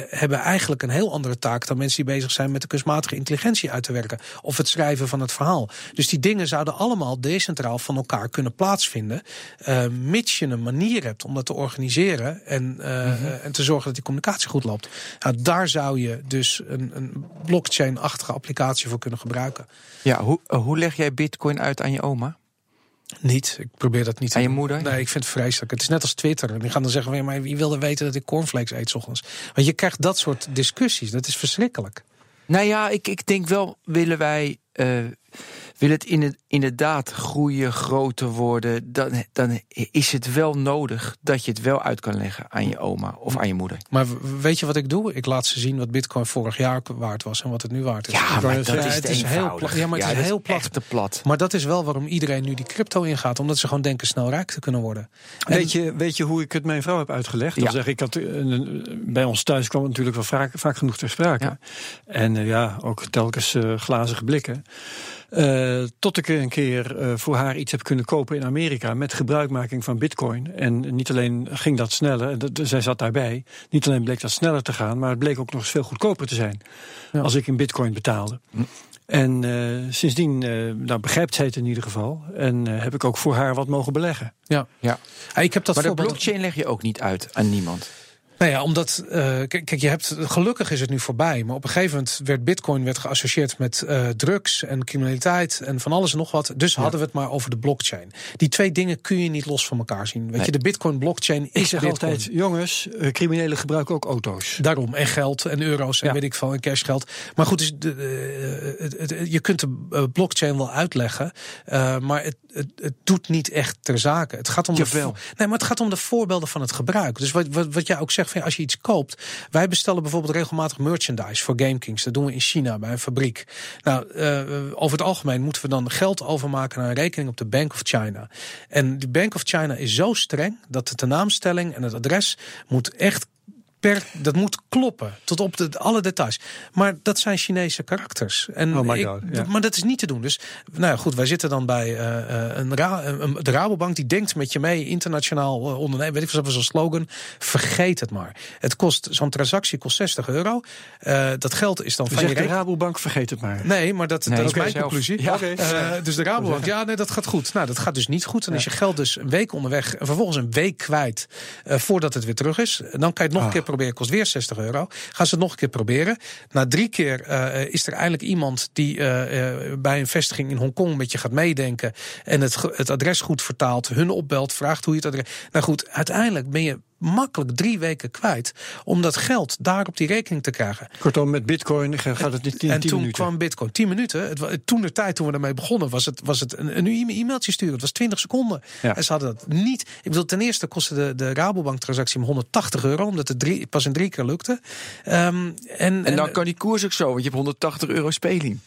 Speaker 7: hebben eigenlijk een heel andere taak dan mensen die bezig zijn met de kunstmatige intelligentie uit te werken of het schrijven van het verhaal. Dus die dingen zouden allemaal decentraal van elkaar kunnen plaatsvinden. Uh, mits je een manier hebt om dat te organiseren en, uh, en te zorgen dat die communicatie goed loopt. Nou, daar zou je dus een, een blockchain-achtige applicatie voor kunnen gebruiken.
Speaker 6: Ja, hoe, hoe leg jij Bitcoin uit aan je oma?
Speaker 7: Niet. Ik probeer dat niet
Speaker 6: Aan je moeder?
Speaker 7: Nee, ik vind het vreselijk. Het is net als Twitter. En die gaan dan zeggen: maar wie wilde weten dat ik cornflakes eet ochtends? Want je krijgt dat soort discussies. Dat is verschrikkelijk.
Speaker 6: Nou ja, ik, ik denk wel, willen wij. Uh, wil het inderdaad groeien, groter worden, dan, dan is het wel nodig dat je het wel uit kan leggen aan je oma of aan je moeder.
Speaker 7: Maar weet je wat ik doe? Ik laat ze zien wat Bitcoin vorig jaar waard was en wat het nu waard is.
Speaker 6: Ja, maar dat is,
Speaker 7: het is heel plat. Ja, maar het is heel plat.
Speaker 6: te plat.
Speaker 7: Maar dat is wel waarom iedereen nu die crypto ingaat, omdat ze gewoon denken snel rijk te kunnen worden.
Speaker 5: weet, je, weet je hoe ik het mijn vrouw heb uitgelegd? Dan zeg ik, had, bij ons thuis kwam het natuurlijk wel vaak, vaak genoeg ter sprake. En uh, ja, ook telkens uh, glazige blikken. Uh, tot ik een keer uh, voor haar iets heb kunnen kopen in Amerika met gebruikmaking van bitcoin. En niet alleen ging dat sneller, zij zat daarbij. Niet alleen bleek dat sneller te gaan, maar het bleek ook nog eens veel goedkoper te zijn. Ja. Als ik in bitcoin betaalde. Hm. En uh, sindsdien nou, begrijpt zij het in ieder geval. En heb ik ook voor haar wat mogen beleggen.
Speaker 6: Ja, ja. ik heb dat maar de blockchain leg je ook niet uit aan niemand.
Speaker 7: Nou ja, omdat, uh, kijk, je hebt, gelukkig is het nu voorbij. Maar op een gegeven moment werd Bitcoin werd geassocieerd met uh, drugs en criminaliteit en van alles en nog wat. Dus hadden we het maar over de blockchain. Die twee dingen kun je niet los van elkaar zien. Weet je, de Bitcoin-blockchain is
Speaker 5: zeg
Speaker 7: Bitcoin.
Speaker 5: altijd, jongens, uh, criminelen gebruiken ook auto's.
Speaker 7: Daarom, en geld en euro's en weet ik veel, en cashgeld. Maar goed, dus de, je kunt de blockchain wel uitleggen, maar het, het, het, doet niet echt ter zake. Het gaat om de, nee, maar het gaat om de voorbeelden van het gebruik. Dus wat, wat, wat jij ook zegt als je iets koopt. Wij bestellen bijvoorbeeld regelmatig merchandise voor GameKings. Dat doen we in China bij een fabriek. Nou, uh, over het algemeen moeten we dan geld overmaken naar een rekening op de Bank of China. En die Bank of China is zo streng dat de tenaamstelling en het adres moet echt dat moet kloppen tot op de, alle details. Maar dat zijn Chinese karakters. En
Speaker 5: oh ik, God,
Speaker 7: Maar dat is niet te doen. Dus nou ja, goed, wij zitten dan bij uh, een, Ra een, de Rabobank die denkt met je mee, internationaal uh, ondernemen. Weet ik wat zo'n slogan. Vergeet het maar. Het kost zo'n transactie kost 60 euro. Uh, dat geld is dan
Speaker 5: van je de Rabobank vergeet het maar.
Speaker 7: Nee, maar dat, dat is mijn conclusie. Ja. Okay. dus de Rabobank, ja, nee, dat gaat goed. Nou, dat gaat dus niet goed. Dan is je geld dus een week onderweg en vervolgens een week kwijt voordat het weer terug is. Dan kan je het nog een ah. keer proberen, kost weer 60 euro. Gaan ze het nog een keer proberen. Na drie keer uh, is er eindelijk iemand die uh, bij een vestiging in Hongkong met je gaat meedenken. En het, het adres goed vertaalt, hun opbelt, vraagt hoe je het adres. Nou goed, uiteindelijk ben je makkelijk drie weken kwijt om dat geld daar op die rekening te krijgen.
Speaker 5: Kortom, met bitcoin gaat het niet tien,
Speaker 7: En toen
Speaker 5: minuten.
Speaker 7: kwam bitcoin tien minuten. Het, toen de tijd toen we ermee begonnen was het, was het een, een e-mailtje sturen. Het was 20 seconden. En ze hadden dat niet. Ik bedoel, ten eerste kostte de, de Rabobank transactie 180 euro, omdat het drie, pas in drie keer lukte. Um,
Speaker 6: en, en dan kan die koers ook zo, want je hebt 180 euro speling.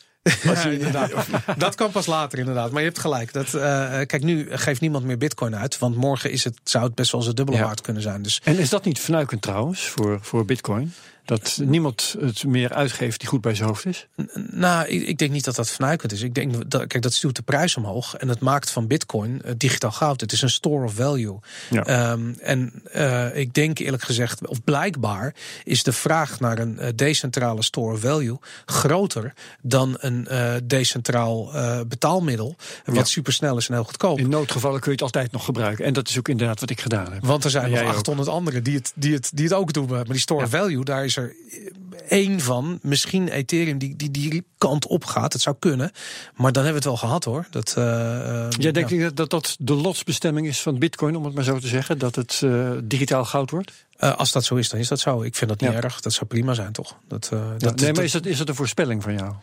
Speaker 7: Inderdaad. dat kan pas later, inderdaad. Maar je hebt gelijk. Dat, uh, kijk, nu geeft niemand meer bitcoin uit. Want morgen is het, zou het best wel eens dubbele waard kunnen zijn. Dus.
Speaker 5: En is dat niet fnuikend trouwens voor, voor bitcoin? Dat niemand het meer uitgeeft die goed bij zijn hoofd is?
Speaker 7: Nou, ik, ik denk niet dat dat vernuikend is. Ik denk dat, kijk, dat stuurt de prijs omhoog. En het maakt van Bitcoin uh, digitaal goud. Het is een store of value. Ja. Um, en uh, ik denk eerlijk gezegd, of blijkbaar, is de vraag naar een uh, decentrale store of value groter dan een decentraal betaalmiddel. Wat ja. supersnel is en heel goedkoop.
Speaker 5: In noodgevallen kun je het altijd nog gebruiken. En dat is ook inderdaad wat ik gedaan heb.
Speaker 7: Want er zijn nog 800 ook. anderen die het, die, het, die het ook doen. Maar die store of value, daar is er één van. Misschien Ethereum die, die die kant op gaat. Het zou kunnen. Maar dan hebben we het wel gehad hoor. Dat, uh,
Speaker 5: Jij denkt ja. dat dat de lotsbestemming is van Bitcoin, om het maar zo te zeggen? Dat het uh, digitaal goud wordt?
Speaker 7: Uh, als dat zo is, dan is dat zo. Ik vind dat niet ja. erg. Dat zou prima zijn, toch? Dat,
Speaker 5: dat, nee, maar is dat, is dat een voorspelling van jou?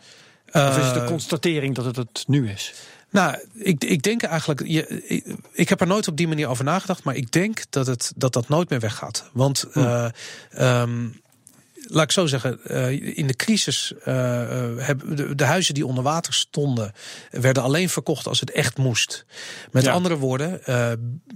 Speaker 5: Of is het een constatering dat het het nu is?
Speaker 7: Nou, ik, ik denk eigenlijk. Je, ik, ik, heb er nooit op die manier over nagedacht. Maar ik denk dat het, dat, dat nooit meer weggaat. Want. Um, laat ik zo zeggen, uh, in de crisis uh, hebben de, de, huizen die onder water stonden, werden alleen verkocht als het echt moest. Met ja. andere woorden,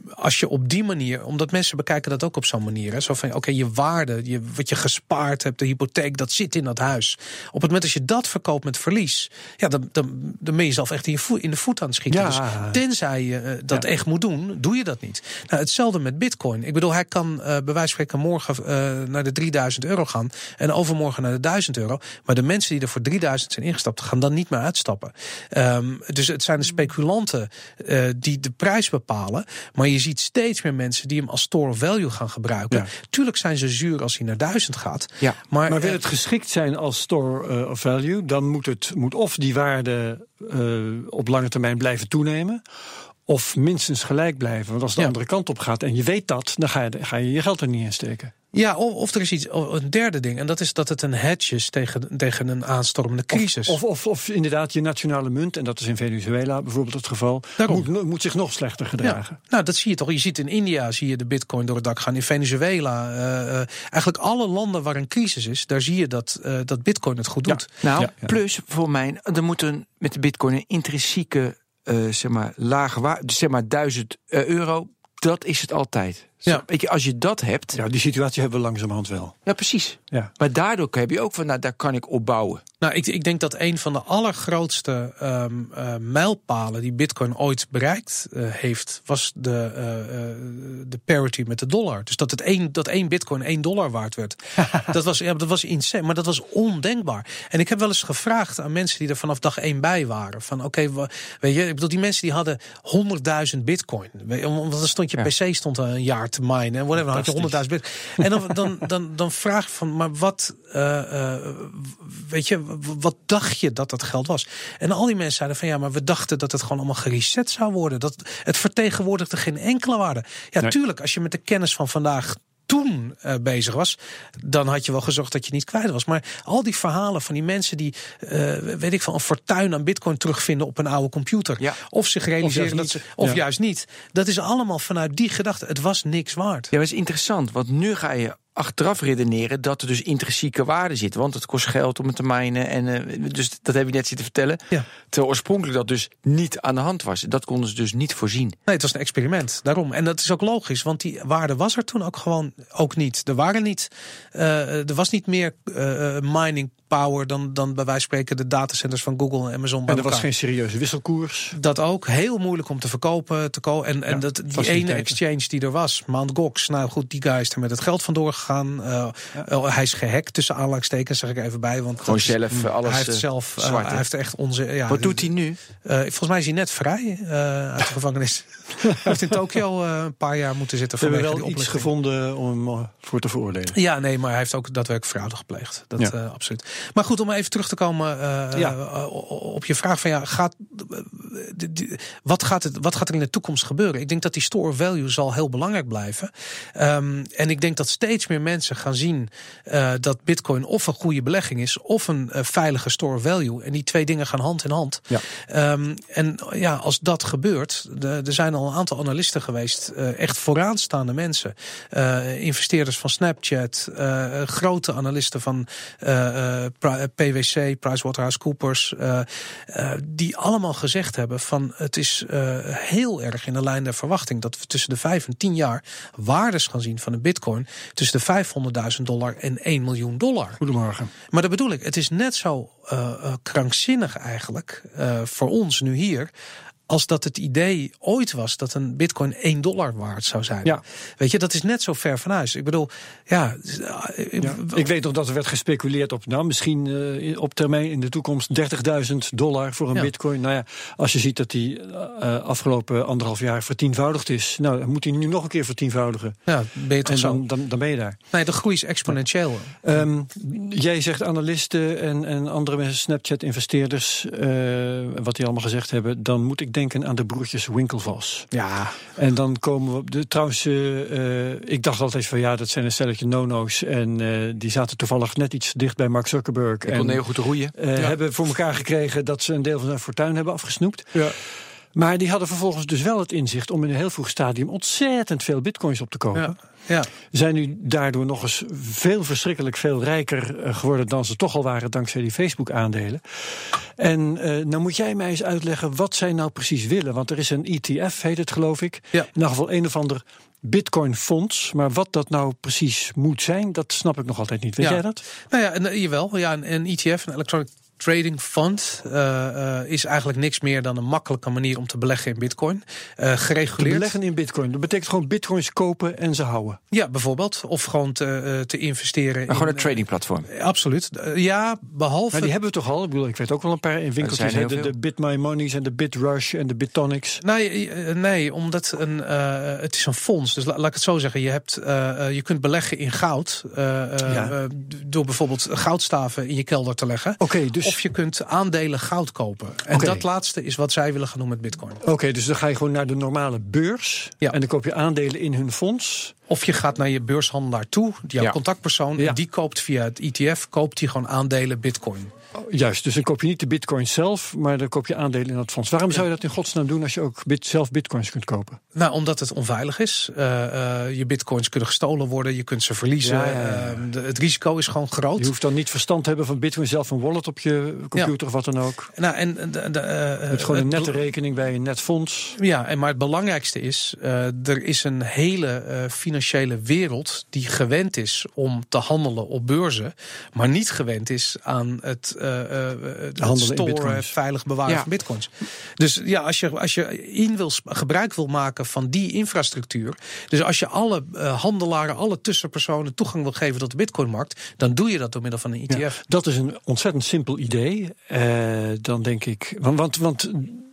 Speaker 7: als je op die manier, omdat mensen bekijken dat ook op zo'n manier, hè, zo van oké, je waarde, je, wat je gespaard hebt, de hypotheek, dat zit in dat huis. Op het moment dat je dat verkoopt met verlies, ja, dan, dan, dan ben je zelf echt in, je voet, in de voet aan het schieten. Ja. Dus tenzij je dat echt moet doen, doe je dat niet. Nou, hetzelfde met Bitcoin. Ik bedoel, hij kan bij wijze van spreken morgen naar de 3000 euro gaan en overmorgen naar de 1000 euro. Maar de mensen die er voor 3000 zijn ingestapt, gaan dan niet meer uitstappen. Um, dus het zijn de speculanten uh, die de prijs bepalen. Maar je ziet steeds meer mensen die hem als store of value gaan gebruiken. Ja. Tuurlijk zijn ze zuur als hij naar 1000 gaat.
Speaker 5: Ja. Maar, maar wil uh, het geschikt zijn als store uh, of value, dan moet het moet of die waarde op lange termijn blijven toenemen of minstens gelijk blijven. Want als de andere kant op gaat en je weet dat, dan ga je, ga je je geld er niet in steken.
Speaker 7: Ja, of, of, er is iets, een derde ding. En dat is dat het een hedge is tegen, tegen een aanstormende crisis.
Speaker 5: Of, of, of, inderdaad je nationale munt, en dat is in Venezuela bijvoorbeeld het geval, moet, moet, zich nog slechter gedragen.
Speaker 7: Ja, nou, dat zie je toch. Je ziet in India zie je de bitcoin door het dak gaan. In Venezuela, uh, eigenlijk alle landen waar een crisis is, daar zie je dat, uh, dat bitcoin het goed doet.
Speaker 6: Nou, plus voor mij, er moet een, met de bitcoin een intrinsieke uh, zeg maar, waarde, zeg maar 1000 euro, dat is het altijd. Ja. Weet je, als je dat hebt.
Speaker 5: Ja, die situatie hebben we langzamerhand wel.
Speaker 6: Ja, precies. Ja. Maar daardoor heb je ook van, nou, daar kan ik op bouwen.
Speaker 7: Nou, ik, ik denk dat een van de allergrootste um, uh, mijlpalen die Bitcoin ooit bereikt uh, heeft, was de, uh, de parity met de dollar. Dus dat, het één, dat één Bitcoin één dollar waard werd. <laughs> dat, was, ja, dat was insane, maar dat was ondenkbaar. En ik heb wel eens gevraagd aan mensen die er vanaf dag één bij waren: van oké, okay, weet je, ik bedoel, die mensen die hadden 100.000 Bitcoin. Want dan stond je ja. PC stond een jaar te minen en whatever, dan had je honderdduizend Bitcoin. En dan, dan, dan, dan vraag je van, maar wat, weet je wat dacht je dat dat geld was? En al die mensen zeiden van ja, maar we dachten dat het gewoon allemaal gereset zou worden. Dat het vertegenwoordigde geen enkele waarde. Ja, tuurlijk, als je met de kennis van vandaag toen uh, bezig was, dan had je wel gezorgd dat je niet kwijt was. Maar al die verhalen van die mensen die, uh, weet ik van, een fortuin aan bitcoin terugvinden op een oude computer. Ja. Of zich realiseren dat ze, of juist niet. Dat is allemaal vanuit die gedachte. Het was niks waard.
Speaker 6: Ja, dat is interessant, want nu ga je achteraf redeneren dat er dus intrinsieke waarde zit. Want het kost geld om het te mijnen. En, uh, dus dat heb je net zitten vertellen. Ja. Terwijl oorspronkelijk dat dus niet aan de hand was. Dat konden ze dus niet voorzien. Nee,
Speaker 7: het was een experiment. Daarom. En dat is ook logisch. Want die waarde was er toen ook gewoon ook niet. Er waren niet. Uh, er was niet meer uh, mining power dan, dan bij wijze van spreken de datacenters van Google en Amazon.
Speaker 5: En er was geen serieuze wisselkoers.
Speaker 7: Dat ook. Heel moeilijk om te verkopen. Te ko en en dat, die ene exchange die er was, Mt. Gox. Nou goed, die guy is er met het geld vandoor gegaan. Uh, uh, hij is gehackt tussen aanleidingstekens, zeg ik even bij. Want
Speaker 6: Gewoon zelf
Speaker 7: is,
Speaker 6: alles
Speaker 7: Hij heeft zelf, uh, hij heeft echt onze... Ja,
Speaker 6: Wat doet hij nu?
Speaker 7: volgens mij is hij net vrij uit de gevangenis. Hij heeft in Tokio een paar jaar moeten zitten.
Speaker 5: We hebben wel iets gevonden om hem voor te veroordelen.
Speaker 7: Ja, nee, maar hij heeft ook daadwerkelijk fraude gepleegd. Dat absoluut. Maar goed, om even terug te komen uh, ja. uh, op je vraag van ja, gaat, wat, gaat het, wat gaat er in de toekomst gebeuren? Ik denk dat die store value zal heel belangrijk blijven. Um, en ik denk dat steeds meer mensen gaan zien dat Bitcoin of een goede belegging is, of een veilige store value. En die twee dingen gaan hand in hand. Ja. Um, en ja, als dat gebeurt, er zijn al een aantal analisten geweest, echt vooraanstaande mensen, investeerders van Snapchat, grote analisten van PwC, PricewaterhouseCoopers, die allemaal gezegd hebben van het is heel erg in de lijn der verwachting dat we tussen de 5 en 10 jaar waardes gaan zien van een bitcoin tussen de 500.000 dollar en 1 miljoen dollar.
Speaker 5: Goedemorgen.
Speaker 7: Maar dat bedoel ik, het is net zo krankzinnig eigenlijk voor ons nu hier als dat het idee ooit was dat een bitcoin 1 dollar waard zou zijn. Ja. Weet je, dat is net zo ver van huis. Ik bedoel, ja.
Speaker 5: ja ik weet nog dat er werd gespeculeerd op, nou, misschien uh, op termijn in de toekomst 30.000 dollar voor een ja. bitcoin. Nou ja, als je ziet dat die uh, afgelopen anderhalf jaar vertienvoudigd is, nou, dan moet hij nu nog een keer vertienvoudigen.
Speaker 7: Ja,
Speaker 5: en dan, dan, dan, ben je daar.
Speaker 7: Nee, de groei is exponentieel.
Speaker 5: Um, jij zegt analisten en, en andere mensen, Snapchat-investeerders, uh, wat die allemaal gezegd hebben, dan moet ik denken denken aan de broertjes Winklevoss.
Speaker 7: Ja.
Speaker 5: En dan komen we op de. Trouwens, uh, ik dacht altijd van ja, dat zijn een stelletje no-no's. En uh, die zaten toevallig net iets dicht bij Mark Zuckerberg.
Speaker 6: Ik kon heel goed roeien.
Speaker 5: Uh, ja. Hebben voor elkaar gekregen dat ze een deel van zijn fortuin hebben afgesnoept. Ja. Maar die hadden vervolgens dus wel het inzicht om in een heel vroeg stadium ontzettend veel bitcoins op te kopen.
Speaker 7: Ja. Ja.
Speaker 5: zijn nu daardoor nog eens veel verschrikkelijk veel rijker eh, geworden dan ze toch al waren dankzij die Facebook-aandelen. En uh, nou moet jij mij eens uitleggen wat zij nou precies willen. Want er is een ETF, heet het geloof ik.
Speaker 7: Ja.
Speaker 5: In ieder geval een of ander Bitcoin-fonds. Maar wat dat nou precies moet zijn, dat snap ik nog altijd niet. Weet
Speaker 7: Ja.
Speaker 5: jij dat?
Speaker 7: Nou ja, en, jawel. Ja, een, een ETF, een Electronic Trading Fund, uh, uh, is eigenlijk niks meer dan een makkelijke manier om te beleggen in Bitcoin. Uh,
Speaker 5: Te
Speaker 7: gereguleerd.
Speaker 5: beleggen in Bitcoin. Dat betekent gewoon Bitcoins kopen en ze houden.
Speaker 7: Ja, bijvoorbeeld. Of gewoon te, uh, te investeren.
Speaker 6: Maar gewoon
Speaker 7: in,
Speaker 6: een tradingplatform.
Speaker 7: uh, absoluut. Uh, ja, behalve.
Speaker 5: Maar die hebben we toch al? Ik bedoel, ik weet ook wel een paar in winkeltjes.
Speaker 6: zijn
Speaker 5: hè,
Speaker 6: heel
Speaker 5: De, de Bit My Monies en de Bitrush en de Bitonics.
Speaker 7: Nee, eh, nee omdat een, uh, het is een fonds. Dus la, laat ik het zo zeggen. Je, hebt, uh, je kunt beleggen in goud. Uh, ja. door bijvoorbeeld goudstaven in je kelder te leggen.
Speaker 5: Oké, okay, dus...
Speaker 7: Of je kunt aandelen goud kopen. En dat laatste is wat zij willen gaan doen met bitcoin.
Speaker 5: Oké, dus dan ga je gewoon naar de normale beurs.
Speaker 7: Ja.
Speaker 5: En dan koop je aandelen in hun fonds.
Speaker 7: Of je gaat naar je beurshandelaar toe, jouw
Speaker 6: Ja.
Speaker 7: contactpersoon.
Speaker 5: Ja.
Speaker 7: En die koopt via het ETF, koopt die gewoon aandelen bitcoin.
Speaker 5: Juist, dus dan koop je niet de bitcoin zelf, maar dan koop je aandelen in dat fonds. Waarom zou je dat in godsnaam doen als je ook bit, zelf bitcoins kunt kopen?
Speaker 7: Nou, omdat het onveilig is. Uh, uh, je bitcoins kunnen gestolen worden, je kunt ze verliezen.
Speaker 5: Ja, ja, ja.
Speaker 7: Uh, de, het risico is gewoon groot.
Speaker 5: Je hoeft dan niet verstand te hebben van bitcoin zelf een wallet op je computer of wat dan ook.
Speaker 7: Nou, en, de, de,
Speaker 5: Met gewoon een nette rekening bij een net fonds.
Speaker 7: Ja, en maar het belangrijkste is, er is een hele financiële wereld die gewend is om te handelen op beurzen, maar niet gewend is aan het, het storen, veilig bewaren
Speaker 6: Ja.
Speaker 7: van bitcoins. Dus ja, als je, als je in wil, gebruik wil maken van die infrastructuur, dus als je alle handelaren, alle tussenpersonen toegang wil geven tot de bitcoinmarkt, dan doe je dat door middel van een ETF.
Speaker 5: Ja, dat is een ontzettend simpel idee. dan denk ik, want, want, want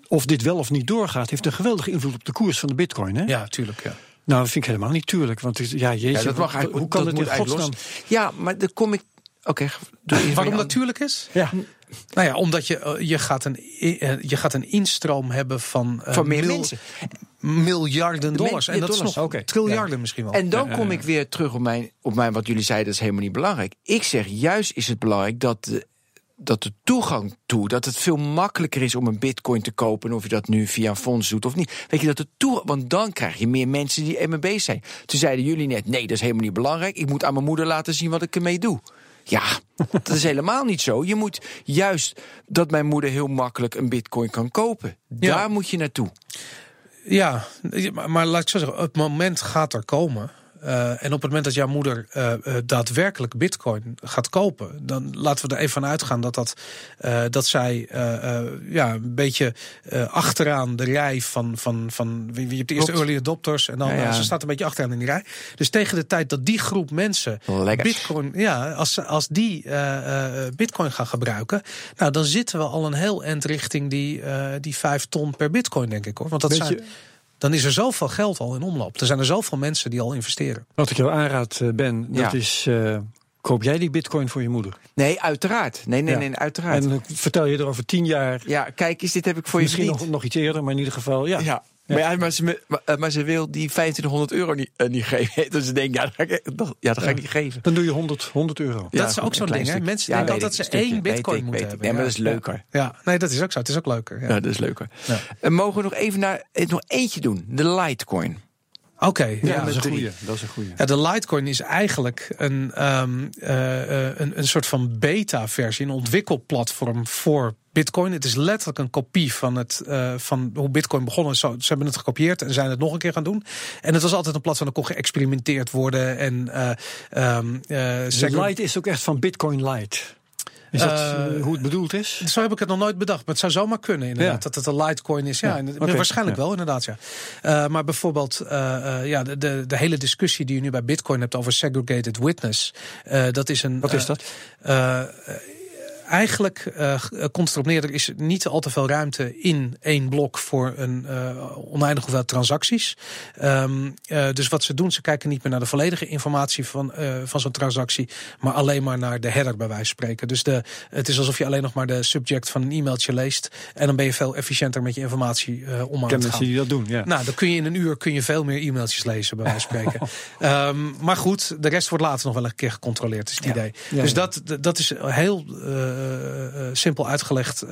Speaker 5: of dit wel of niet doorgaat, heeft een geweldige invloed op de koers van de bitcoin. Hè?
Speaker 7: Ja, tuurlijk. Ja.
Speaker 5: Nou, dat vind ik helemaal niet tuurlijk. Want ja, jeetje,
Speaker 6: Ja, dat mag eigenlijk-
Speaker 5: hoe kan
Speaker 6: dat
Speaker 5: het in godsnaam?
Speaker 6: los. Ja, maar dan kom ik. Oké, even
Speaker 7: Waarom natuurlijk is?
Speaker 5: Ja.
Speaker 7: Nou ja, omdat je, uh, je, gaat, een, uh, je gaat een instroom hebben van, uh,
Speaker 6: Van meer
Speaker 7: mil-
Speaker 6: mensen.
Speaker 7: miljarden dollars. En dat is
Speaker 6: dollars,
Speaker 7: nog
Speaker 5: oké.
Speaker 7: triljarden misschien wel.
Speaker 6: En dan kom ik weer terug op mijn, op mijn wat jullie zeiden, dat is helemaal niet belangrijk. Ik zeg juist is het belangrijk dat de, dat de toegang toe, dat het veel makkelijker is om een bitcoin te kopen, of je dat nu via een fonds doet of niet. Weet je dat de toe, want dan krijg je meer mensen die MB zijn. Toen zeiden jullie net, nee, dat is helemaal niet belangrijk. Ik moet aan mijn moeder laten zien wat ik ermee doe. Ja, dat is helemaal niet zo. Je moet juist dat mijn moeder heel makkelijk een bitcoin kan kopen.
Speaker 7: Ja.
Speaker 6: Daar moet je naartoe.
Speaker 7: Ja, maar, maar laat ik zo zeggen, het moment gaat er komen. Uh, en op het moment dat jouw moeder uh, uh, daadwerkelijk bitcoin gaat kopen, dan laten we er even van uitgaan dat, dat, dat zij ja, een beetje achteraan de rij van. van, van je hebt de eerste early adopters en dan
Speaker 6: Ja, ja.
Speaker 7: ze staat een beetje achteraan in die rij. Dus tegen de tijd dat die groep mensen
Speaker 6: Lekkers.
Speaker 7: bitcoin, ja, als, als die bitcoin gaan gebruiken, nou dan zitten we al een heel eind richting die, die vijf ton per bitcoin, denk ik hoor. Want dat zijn dan is er zoveel geld al in omloop. Er zijn er zoveel mensen die al investeren.
Speaker 5: Wat ik jou aanraad, eh, Ben, dat
Speaker 6: Ja.
Speaker 5: is... eh, koop jij die bitcoin voor je moeder?
Speaker 6: Nee, uiteraard. Nee, nee,
Speaker 5: Ja.
Speaker 6: nee, uiteraard.
Speaker 5: En dan vertel je er over tien jaar...
Speaker 6: ja, kijk eens, dit heb ik voor je
Speaker 5: Misschien nog, nog iets eerder, maar in ieder geval... Ja,
Speaker 6: Ja. Maar, ja, maar, ze, maar, eh, maar ze wil die 2500 euro niet, eh, niet geven. <laughs> Dus ze denkt, ja, dat ga ik, dat, ja, dat ga ik niet geven.
Speaker 5: Dan doe je 100, 100 euro.
Speaker 6: Ja,
Speaker 7: dat is ook zo'n ding. Hè? Mensen
Speaker 6: Ja,
Speaker 7: denken altijd dat ze één bitcoin
Speaker 6: ik,
Speaker 7: moeten hebben.
Speaker 6: Ja, maar dat is leuker.
Speaker 7: Ja, nee, dat is ook zo. Het is ook leuker. Ja.
Speaker 6: Ja, dat is leuker.
Speaker 7: Ja.
Speaker 6: En mogen we nog even naar eh, nog eentje doen? De Litecoin.
Speaker 7: Oké,
Speaker 5: Ja,
Speaker 7: ja,
Speaker 5: dat is een goeie. Dat is een goeie.
Speaker 7: Ja, de Litecoin is eigenlijk een, ehm, eh, eh, een, een soort van beta-versie, een ontwikkelplatform voor Bitcoin. Het is letterlijk een kopie van, het, eh, van hoe Bitcoin begonnen is. Ze hebben het gekopieerd en zijn het nog een keer gaan doen. En het was altijd een platform, dat kon geëxperimenteerd worden. En,
Speaker 5: De
Speaker 7: segre-
Speaker 5: Lite is ook echt van Bitcoin Lite. Is dat hoe het bedoeld is?
Speaker 7: Zo heb ik het nog nooit bedacht. Maar het zou zomaar kunnen, inderdaad.
Speaker 5: Ja.
Speaker 7: Dat het een Litecoin is. Ja,
Speaker 5: Ja,
Speaker 7: en-
Speaker 5: oké,
Speaker 7: waarschijnlijk
Speaker 5: ja.
Speaker 7: wel, inderdaad. Ja. Maar bijvoorbeeld, ja, de, de, de hele discussie die je nu bij Bitcoin hebt over segregated witness. dat is een.
Speaker 5: Wat is dat?
Speaker 7: Eigenlijk er is niet al te veel ruimte in één blok voor een eh oneindig hoeveelheid transacties. Ehm, eh, dus wat ze doen, ze kijken niet meer naar de volledige informatie van, van zo'n transactie, maar alleen maar naar de header bij wijze van spreken. Dus de, het is alsof je alleen nog maar de subject van een e-mailtje leest en dan ben je veel efficiënter met je informatie om aan te
Speaker 5: mensen
Speaker 7: gaan.
Speaker 5: die dat doen, ja.
Speaker 7: Nou, dan kun je in een uur kun je veel meer e-mailtjes lezen, bij wijze van spreken. <laughs> Ehm, maar goed, de rest wordt later nog wel een keer gecontroleerd, is het idee.
Speaker 5: Ja,
Speaker 7: dus
Speaker 5: ja.
Speaker 7: Dat, dat is heel, simpel uitgelegd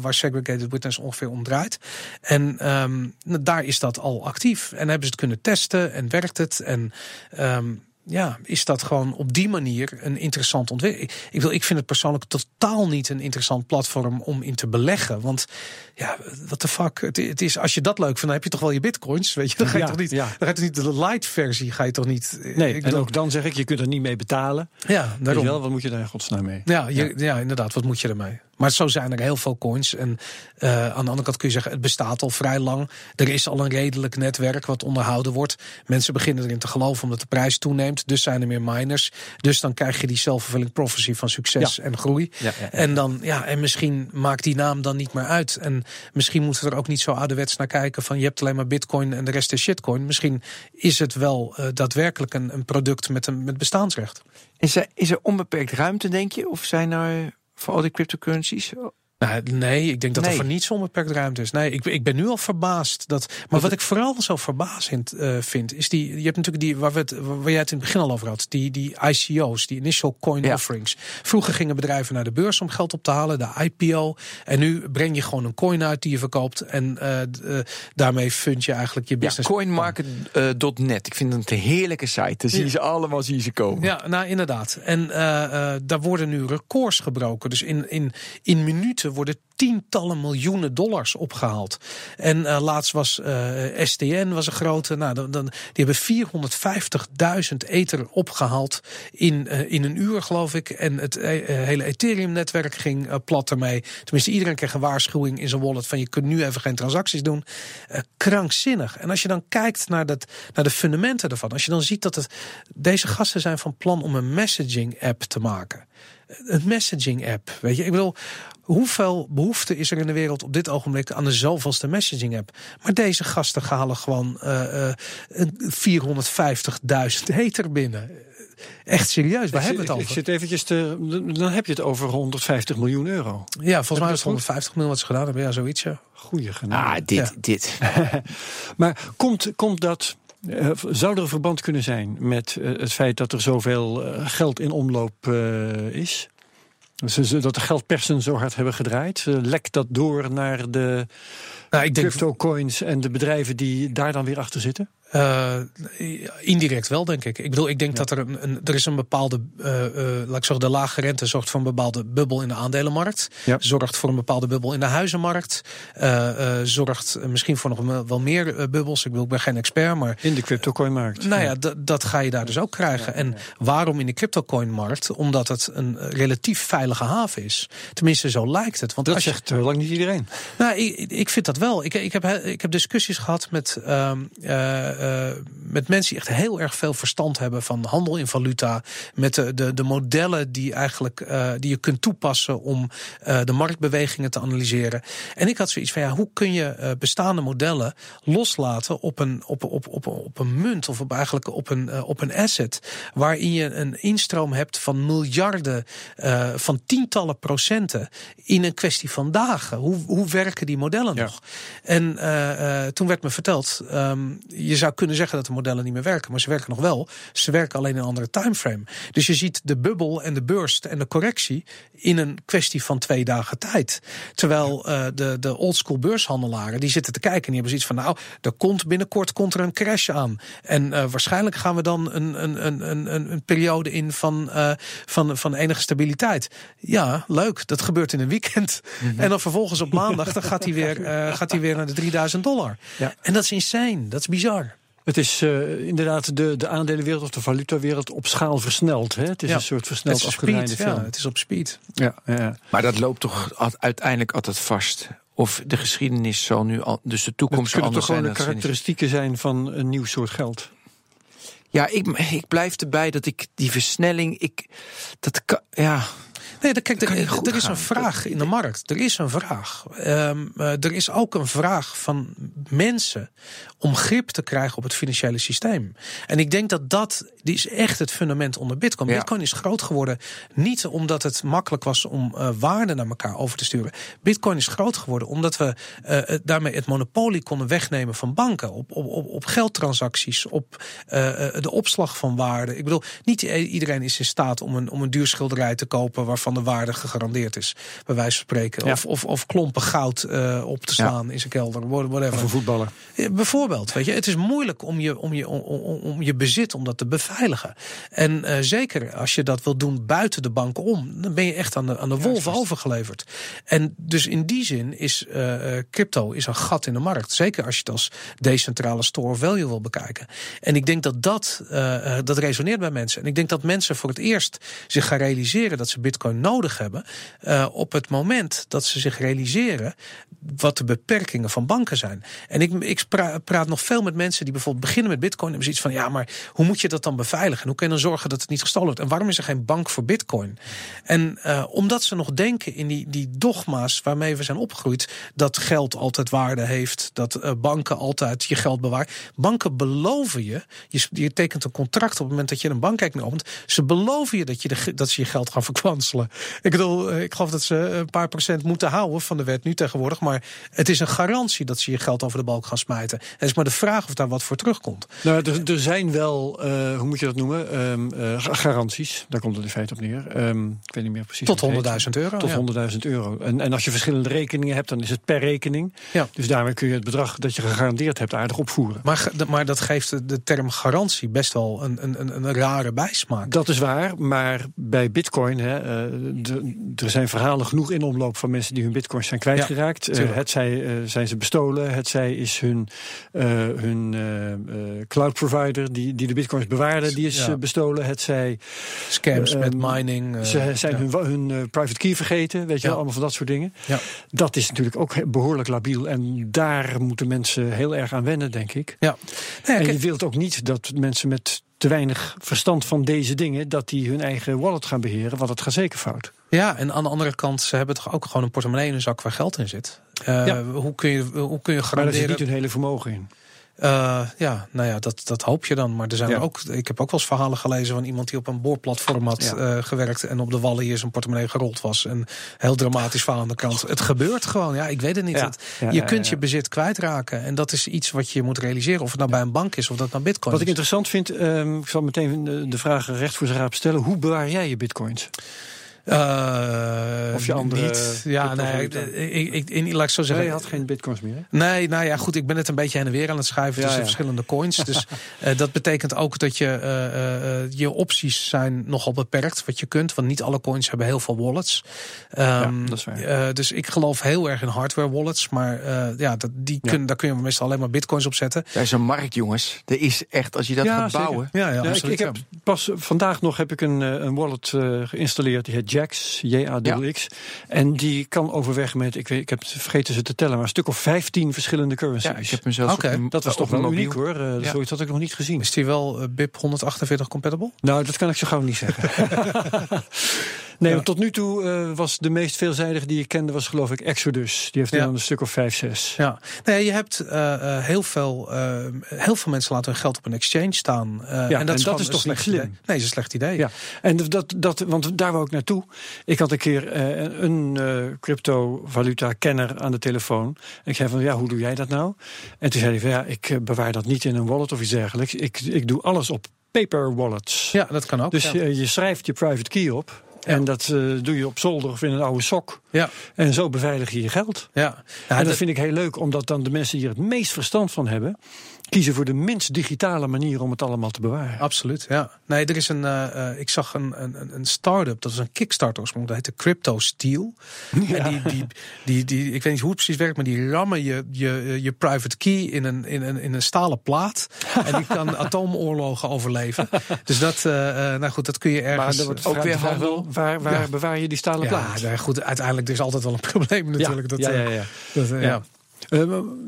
Speaker 7: waar segregated witness ongeveer om draait. En um, daar is dat al actief. En hebben ze het kunnen testen en werkt het. En um, ja, is dat gewoon op die manier een interessant ontwikkeling. Ik, wil, ik vind het persoonlijk totaal niet een interessant platform om in te beleggen. Want ja, wat de fuck. Het, het, is, als je dat leuk vindt, dan heb je toch wel je bitcoins. Weet je, dan ga je toch niet. Ja. Dan ga je toch niet de light versie. Ga je toch niet.
Speaker 5: Nee, en ook dan zeg ik, je kunt er niet mee betalen.
Speaker 7: Ja, daarom.
Speaker 5: Wel, wat moet je daar in godsnaam mee?
Speaker 7: Ja, je, ja. ja, inderdaad, wat moet je ermee? Maar zo zijn er heel veel coins. En uh, aan de andere kant kun je zeggen, het bestaat al vrij lang. Er is al een redelijk netwerk wat onderhouden wordt. Mensen beginnen erin te geloven omdat de prijs toeneemt. Dus zijn er meer miners. Dus dan krijg je die self-fulfilling prophecy van succes en groei. Ja, en dan, ja, en misschien maakt die naam dan niet meer uit. En misschien moeten we er ook niet zo ouderwets naar kijken van je hebt alleen maar bitcoin en de rest is shitcoin. Misschien is het wel uh, daadwerkelijk een, een product met een met bestaansrecht.
Speaker 6: Is er, is er onbeperkt ruimte, denk je? Of zijn er voor al die cryptocurrencies?
Speaker 7: Nou, nee, ik denk dat nee. er voor niets onbeperkt ruimte is. Nee, ik, ik ben nu al verbaasd. Dat, maar wat ik vooral zo verbazend uh, vind, is die. Je hebt natuurlijk die waar, we het, waar jij het in het begin al over had. Die, die ICO's, die initial coin ja. offerings. Vroeger gingen bedrijven naar de beurs om geld op te halen, de IPO. En nu breng je gewoon een coin uit die je verkoopt. En uh, uh, daarmee fund je eigenlijk je business.
Speaker 6: Ja, coinmarket.net. Ik vind het een heerlijke site. Daar zie je ze allemaal zie je ze komen.
Speaker 7: Ja, nou inderdaad. En daar worden nu records gebroken. Dus in, in, in minuten worden tientallen miljoenen dollars opgehaald. En uh, laatst was uh, eh, STN was een grote. Nou, dan, die hebben 450.000 ether opgehaald in, uh, in een uur, geloof ik. En het hele Ethereum-netwerk ging plat ermee. Tenminste, iedereen kreeg een waarschuwing in zijn wallet van je kunt nu even geen transacties doen. krankzinnig. En als je dan kijkt naar, dat, naar de fundamenten ervan, als je dan ziet dat het, deze gasten zijn van plan om een messaging-app te maken een messaging app. Weet je, ik bedoel, hoeveel behoefte is er in de wereld op dit ogenblik aan de zoveelste messaging app? Maar deze gasten halen gewoon uh, uh, 450.000 heter binnen. Echt serieus, waar hebben we het over?
Speaker 5: Ik zit eventjes te, dan heb je het over 150 miljoen euro.
Speaker 7: Ja, volgens mij is het 150 miljoen wat ze gedaan hebben. Ja, zoiets. Ja.
Speaker 5: Goeie genade.
Speaker 6: Ah, dit, ja. dit. <laughs>
Speaker 5: maar komt, komt dat zou er een verband kunnen zijn met uh, het feit dat er zoveel uh, geld in omloop is? Dat de geldpersen zo hard hebben gedraaid. lekt dat door naar de nou, ik crypto coins en de bedrijven die daar dan weer achter zitten?
Speaker 7: Uh, indirect wel, denk ik. Ik bedoel, ik denk ja. dat er een, een, er is een bepaalde, uh, uh, laat ik zeggen, de lage rente zorgt voor een bepaalde bubbel in de aandelenmarkt. Ja. Zorgt voor een bepaalde bubbel in de huizenmarkt. zorgt misschien voor nog wel meer bubbels. Ik, bedoel, ik ben geen expert, maar.
Speaker 5: In de cryptocoinmarkt.
Speaker 7: Nou ja, dat ga je daar dus ook krijgen. Ja, en waarom in de cryptocoinmarkt? Omdat het een relatief veilige haven is. Tenminste, zo lijkt het.
Speaker 5: Want dat als zegt je, lang niet iedereen.
Speaker 7: Nou, ik, ik vind dat wel. Ik, ik, heb, ik heb discussies gehad met. Uh, met mensen die echt heel erg veel verstand hebben van handel in valuta. Met de, de, de modellen die, eigenlijk, uh, die je kunt toepassen om uh, de marktbewegingen te analyseren. En ik had zoiets van ja, hoe kun je bestaande modellen loslaten op een, op, op, op, op een munt of op eigenlijk op een, op een asset. Waarin je een instroom hebt van miljarden, van tientallen procenten in een kwestie van dagen. Hoe, hoe werken die modellen ja. nog? En toen werd me verteld, um, je zou kunnen zeggen dat de modellen niet meer werken, maar ze werken nog wel. Ze werken alleen in een andere timeframe. Dus je ziet de bubbel en de burst en de correctie in een kwestie van twee dagen tijd. Terwijl uh, de, de oldschool beurshandelaren die zitten te kijken en die hebben zoiets van nou, er komt binnenkort komt er een crash aan. En uh, waarschijnlijk gaan we dan een, een, een, een, een periode in van, uh, van, van enige stabiliteit. Ja, leuk. Dat gebeurt in een weekend. Mm -hmm. En dan vervolgens op <laughs> maandag dan gaat hij weer, gaat hij weer naar de 3000 dollar. Ja. En dat is insane. Dat is bizar.
Speaker 5: Het is uh, inderdaad de, de aandelenwereld of de valutawereld op schaal versneld. Hè? Het is ja. een soort versneld afgeleide film.
Speaker 7: Ja, het is op speed.
Speaker 5: Ja, ja,
Speaker 6: Maar dat loopt toch uiteindelijk altijd vast. Of de geschiedenis zal nu al, dus de toekomst
Speaker 5: zal
Speaker 6: anders
Speaker 5: zijn. Het kunnen toch gewoon de karakteristieken zijn van een nieuw soort geld.
Speaker 6: Ja, ik, ik blijf erbij dat ik die versnelling, ik, dat kan, ja,
Speaker 7: Nee, kijk, er, er, is een vraag in de markt. Er is een vraag. Um, uh, er is ook een vraag van mensen om grip te krijgen op het financiële systeem. En ik denk dat dat die is echt het fundament onder Bitcoin. Ja. Bitcoin is groot geworden niet omdat het makkelijk was om uh, waarden naar elkaar over te sturen. Bitcoin is groot geworden omdat we uh, daarmee het monopolie konden wegnemen van banken op, op, op, op geldtransacties, op de opslag van waarden. Ik bedoel, niet iedereen is in staat om een, om een duur schilderij te kopen waarvan de waarde gegarandeerd is. Bij wijze van spreken.
Speaker 5: Ja.
Speaker 7: Of, of, of klompen goud eh, op te slaan in zijn kelder. Whatever.
Speaker 5: Of een voetballer.
Speaker 7: Bijvoorbeeld, weet je, het is moeilijk om je, om je, om, je bezit om dat te beveiligen. En eh, zeker als je dat wil doen buiten de bank om, dan ben je echt aan de, aan de wolven overgeleverd. En dus in die zin is eh, crypto is een gat in de markt. Zeker als je het als decentrale store of value wil bekijken. En ik denk dat dat, dat resoneert bij mensen. En ik denk dat mensen voor het eerst zich gaan realiseren dat ze bitcoin nodig hebben. eh, op het moment dat ze zich realiseren wat de beperkingen van banken zijn. En ik, ik pra- praat nog veel met mensen die bijvoorbeeld beginnen met bitcoin. En zoiets van, ja, maar hoe moet je dat dan beveiligen? En hoe kun je dan zorgen dat het niet gestolen wordt? En waarom is er geen bank voor bitcoin? En eh, omdat ze nog denken in die, die dogma's waarmee we zijn opgegroeid... dat geld altijd waarde heeft, dat eh, banken altijd je geld bewaren. Banken beloven je, je, je tekent een contract op het moment dat je een bankrekening opent... ze beloven je dat, je dat ze je geld gaan verkwanselen. Ik bedoel, eh, ik geloof dat ze een paar procent moeten houden van de wet nu tegenwoordig... maar het is een garantie dat ze je geld over de balk gaan smijten. Het is maar de vraag of daar wat voor terugkomt.
Speaker 5: Nou, er, er zijn wel, eh, hoe moet je dat noemen? Ehm, eh, ga- garanties. Daar komt het in feite op neer. Ehm, ik weet niet meer precies.
Speaker 7: Tot
Speaker 5: hoe het
Speaker 7: 100.000 euro.
Speaker 5: Tot
Speaker 7: ja.
Speaker 5: 100.000 euro. En, en als je verschillende rekeningen hebt, dan is het per rekening.
Speaker 7: Ja.
Speaker 5: Dus daarmee kun je het bedrag dat je gegarandeerd hebt aardig opvoeren.
Speaker 7: Maar, maar dat geeft de- term garantie best wel een, een, een, een rare bijsmaak.
Speaker 5: Dat is waar, maar bij bitcoin, hè, er zijn verhalen genoeg in omloop van mensen die hun bitcoins zijn kwijtgeraakt. Eh, het zij eh, zijn ze bestolen, het zij is hun, eh, hun cloud provider die, die de bitcoins bewaarde, die is
Speaker 7: Ja.
Speaker 5: bestolen. Het zij
Speaker 7: Scams met mining.
Speaker 5: Ze zijn
Speaker 7: ja.
Speaker 5: hun, hun private key vergeten, weet je wel, allemaal van dat soort dingen.
Speaker 7: Ja.
Speaker 5: Dat is natuurlijk ook behoorlijk labiel. En daar moeten mensen heel erg aan wennen, denk ik.
Speaker 7: Ja. Nee,
Speaker 5: En je wilt ook niet dat mensen met te weinig verstand van deze dingen, dat die hun eigen wallet gaan beheren, want het gaat zeker fout.
Speaker 7: ja, en aan de andere kant, ze hebben toch ook gewoon een portemonnee in een zak waar geld in zit. Eh,
Speaker 5: Ja.
Speaker 7: Hoe kun je, hoe kun je
Speaker 5: Maar daar zit
Speaker 7: garanderen?
Speaker 5: niet hun hele vermogen in.
Speaker 7: Eh, ja, nou ja, dat, dat hoop je dan. Maar er zijn
Speaker 5: Ja.
Speaker 7: er ook. Ik heb ook wel eens verhalen gelezen van iemand die op een boorplatform had
Speaker 5: Ja.
Speaker 7: eh, gewerkt. en op de wallen hier zijn portemonnee gerold was. En heel dramatisch verhaal aan de kant. Het gebeurt gewoon. Ja, ik weet het niet.
Speaker 5: Ja.
Speaker 7: Het-
Speaker 5: Ja,
Speaker 7: je kunt je bezit kwijtraken. En dat is iets wat je moet realiseren. Of het nou bij een bank is of dat nou bitcoin
Speaker 5: Wat ik interessant vind, ehm, ik zal meteen de, de vraag recht voor zijn raap stellen. Hoe bewaar jij je bitcoins?
Speaker 7: Eh,
Speaker 5: Of je andere
Speaker 7: niet. Ja, nee, ik, ik, ik, laat ik zo zeggen.
Speaker 5: je had geen bitcoins meer, hè?
Speaker 7: Nee, nou ja, goed, ik ben het een beetje heen en weer aan het schuiven
Speaker 5: Ja,
Speaker 7: tussen
Speaker 5: ja.
Speaker 7: verschillende coins. <laughs> Dus eh, dat betekent ook dat je eh, je opties zijn nogal beperkt wat je kunt. Want niet alle coins hebben heel veel wallets. Ehm,
Speaker 5: dat is waar.
Speaker 7: eh, dus ik geloof heel erg in hardware wallets. Maar eh, ja, dat, die
Speaker 5: Ja.
Speaker 7: kun, daar kun je meestal alleen maar bitcoins op zetten.
Speaker 6: Daar is een markt, jongens. Er is echt, als je dat
Speaker 5: Ja,
Speaker 6: gaat
Speaker 5: zeker.
Speaker 6: bouwen.
Speaker 7: Ja, ja,
Speaker 5: Ja, ik,
Speaker 7: absoluut.
Speaker 5: ik heb pas vandaag nog heb ik een, een wallet geïnstalleerd. Die heet Jax, J-A-X. En die kan overweg met, ik, weet, ik heb vergeten ze te tellen, maar een stuk of 15 verschillende currencies.
Speaker 6: Ja, ik heb op een-
Speaker 5: dat was toch wel uniek hoor.
Speaker 6: Ja.
Speaker 5: Zoiets had ik nog niet gezien.
Speaker 7: Is die wel eh, BIP 148 compatible?
Speaker 5: Nou, dat kan ik zo gauw niet zeggen. <laughs> nee,
Speaker 7: Ja.
Speaker 5: tot nu toe eh, was de meest veelzijdige die ik kende, was geloof ik Exodus. Die heeft
Speaker 7: Ja.
Speaker 5: dan een stuk of 5, 6.
Speaker 7: Ja, nee, je hebt heel, veel, heel veel mensen laten hun geld op een exchange staan. Eh,
Speaker 5: en
Speaker 7: en
Speaker 5: dat is
Speaker 7: een
Speaker 5: toch niet
Speaker 7: slecht idee. Nee, is een slecht idee.
Speaker 5: Ja, en dat, dat, want daar wou ik naartoe. Ik had een keer eh, een eh cryptovaluta-kenner aan de telefoon. En ik zei van, ja, hoe doe jij dat nou? En toen zei hij van, ja, ik eh, bewaar dat niet in een wallet of iets dergelijks. Ik, ik doe alles op paper wallets.
Speaker 7: Ja, dat kan ook.
Speaker 5: Dus
Speaker 7: ja.
Speaker 5: je schrijft je private key op. En dat doe je op zolder of in een oude sok.
Speaker 7: ja,
Speaker 5: En zo beveilig je je geld.
Speaker 7: ja. ja
Speaker 5: en dat
Speaker 7: dat-
Speaker 5: vind ik heel leuk, omdat dan de mensen die er het meest verstand van hebben... kiezen voor de minst digitale manier om het allemaal te bewaren.
Speaker 7: Absoluut, ja. Nee, er is een. eh, eh, ik zag een, een, een start-up, dat is een Kickstarter oorspronkelijk, dat heette Crypto Steel. En die, die, die, die, ik weet niet hoe het precies werkt, maar die rammen je, je, je private key in een, in, een, in een stalen plaat. en die kan <laughs> atoomoorlogen overleven. Dus dat, eh, eh, nou goed, dat kun je
Speaker 5: Maar
Speaker 7: ergens.
Speaker 5: dan wordt
Speaker 6: ook
Speaker 5: ook
Speaker 6: weer
Speaker 5: waar, waar
Speaker 7: Ja.
Speaker 5: bewaar je die stalen
Speaker 7: ja,
Speaker 5: plaat?
Speaker 7: nee, goed, uiteindelijk er is altijd wel een <laughs> probleem natuurlijk. dat,
Speaker 5: ja, ja, ja.
Speaker 7: dat, eh,
Speaker 5: Eh,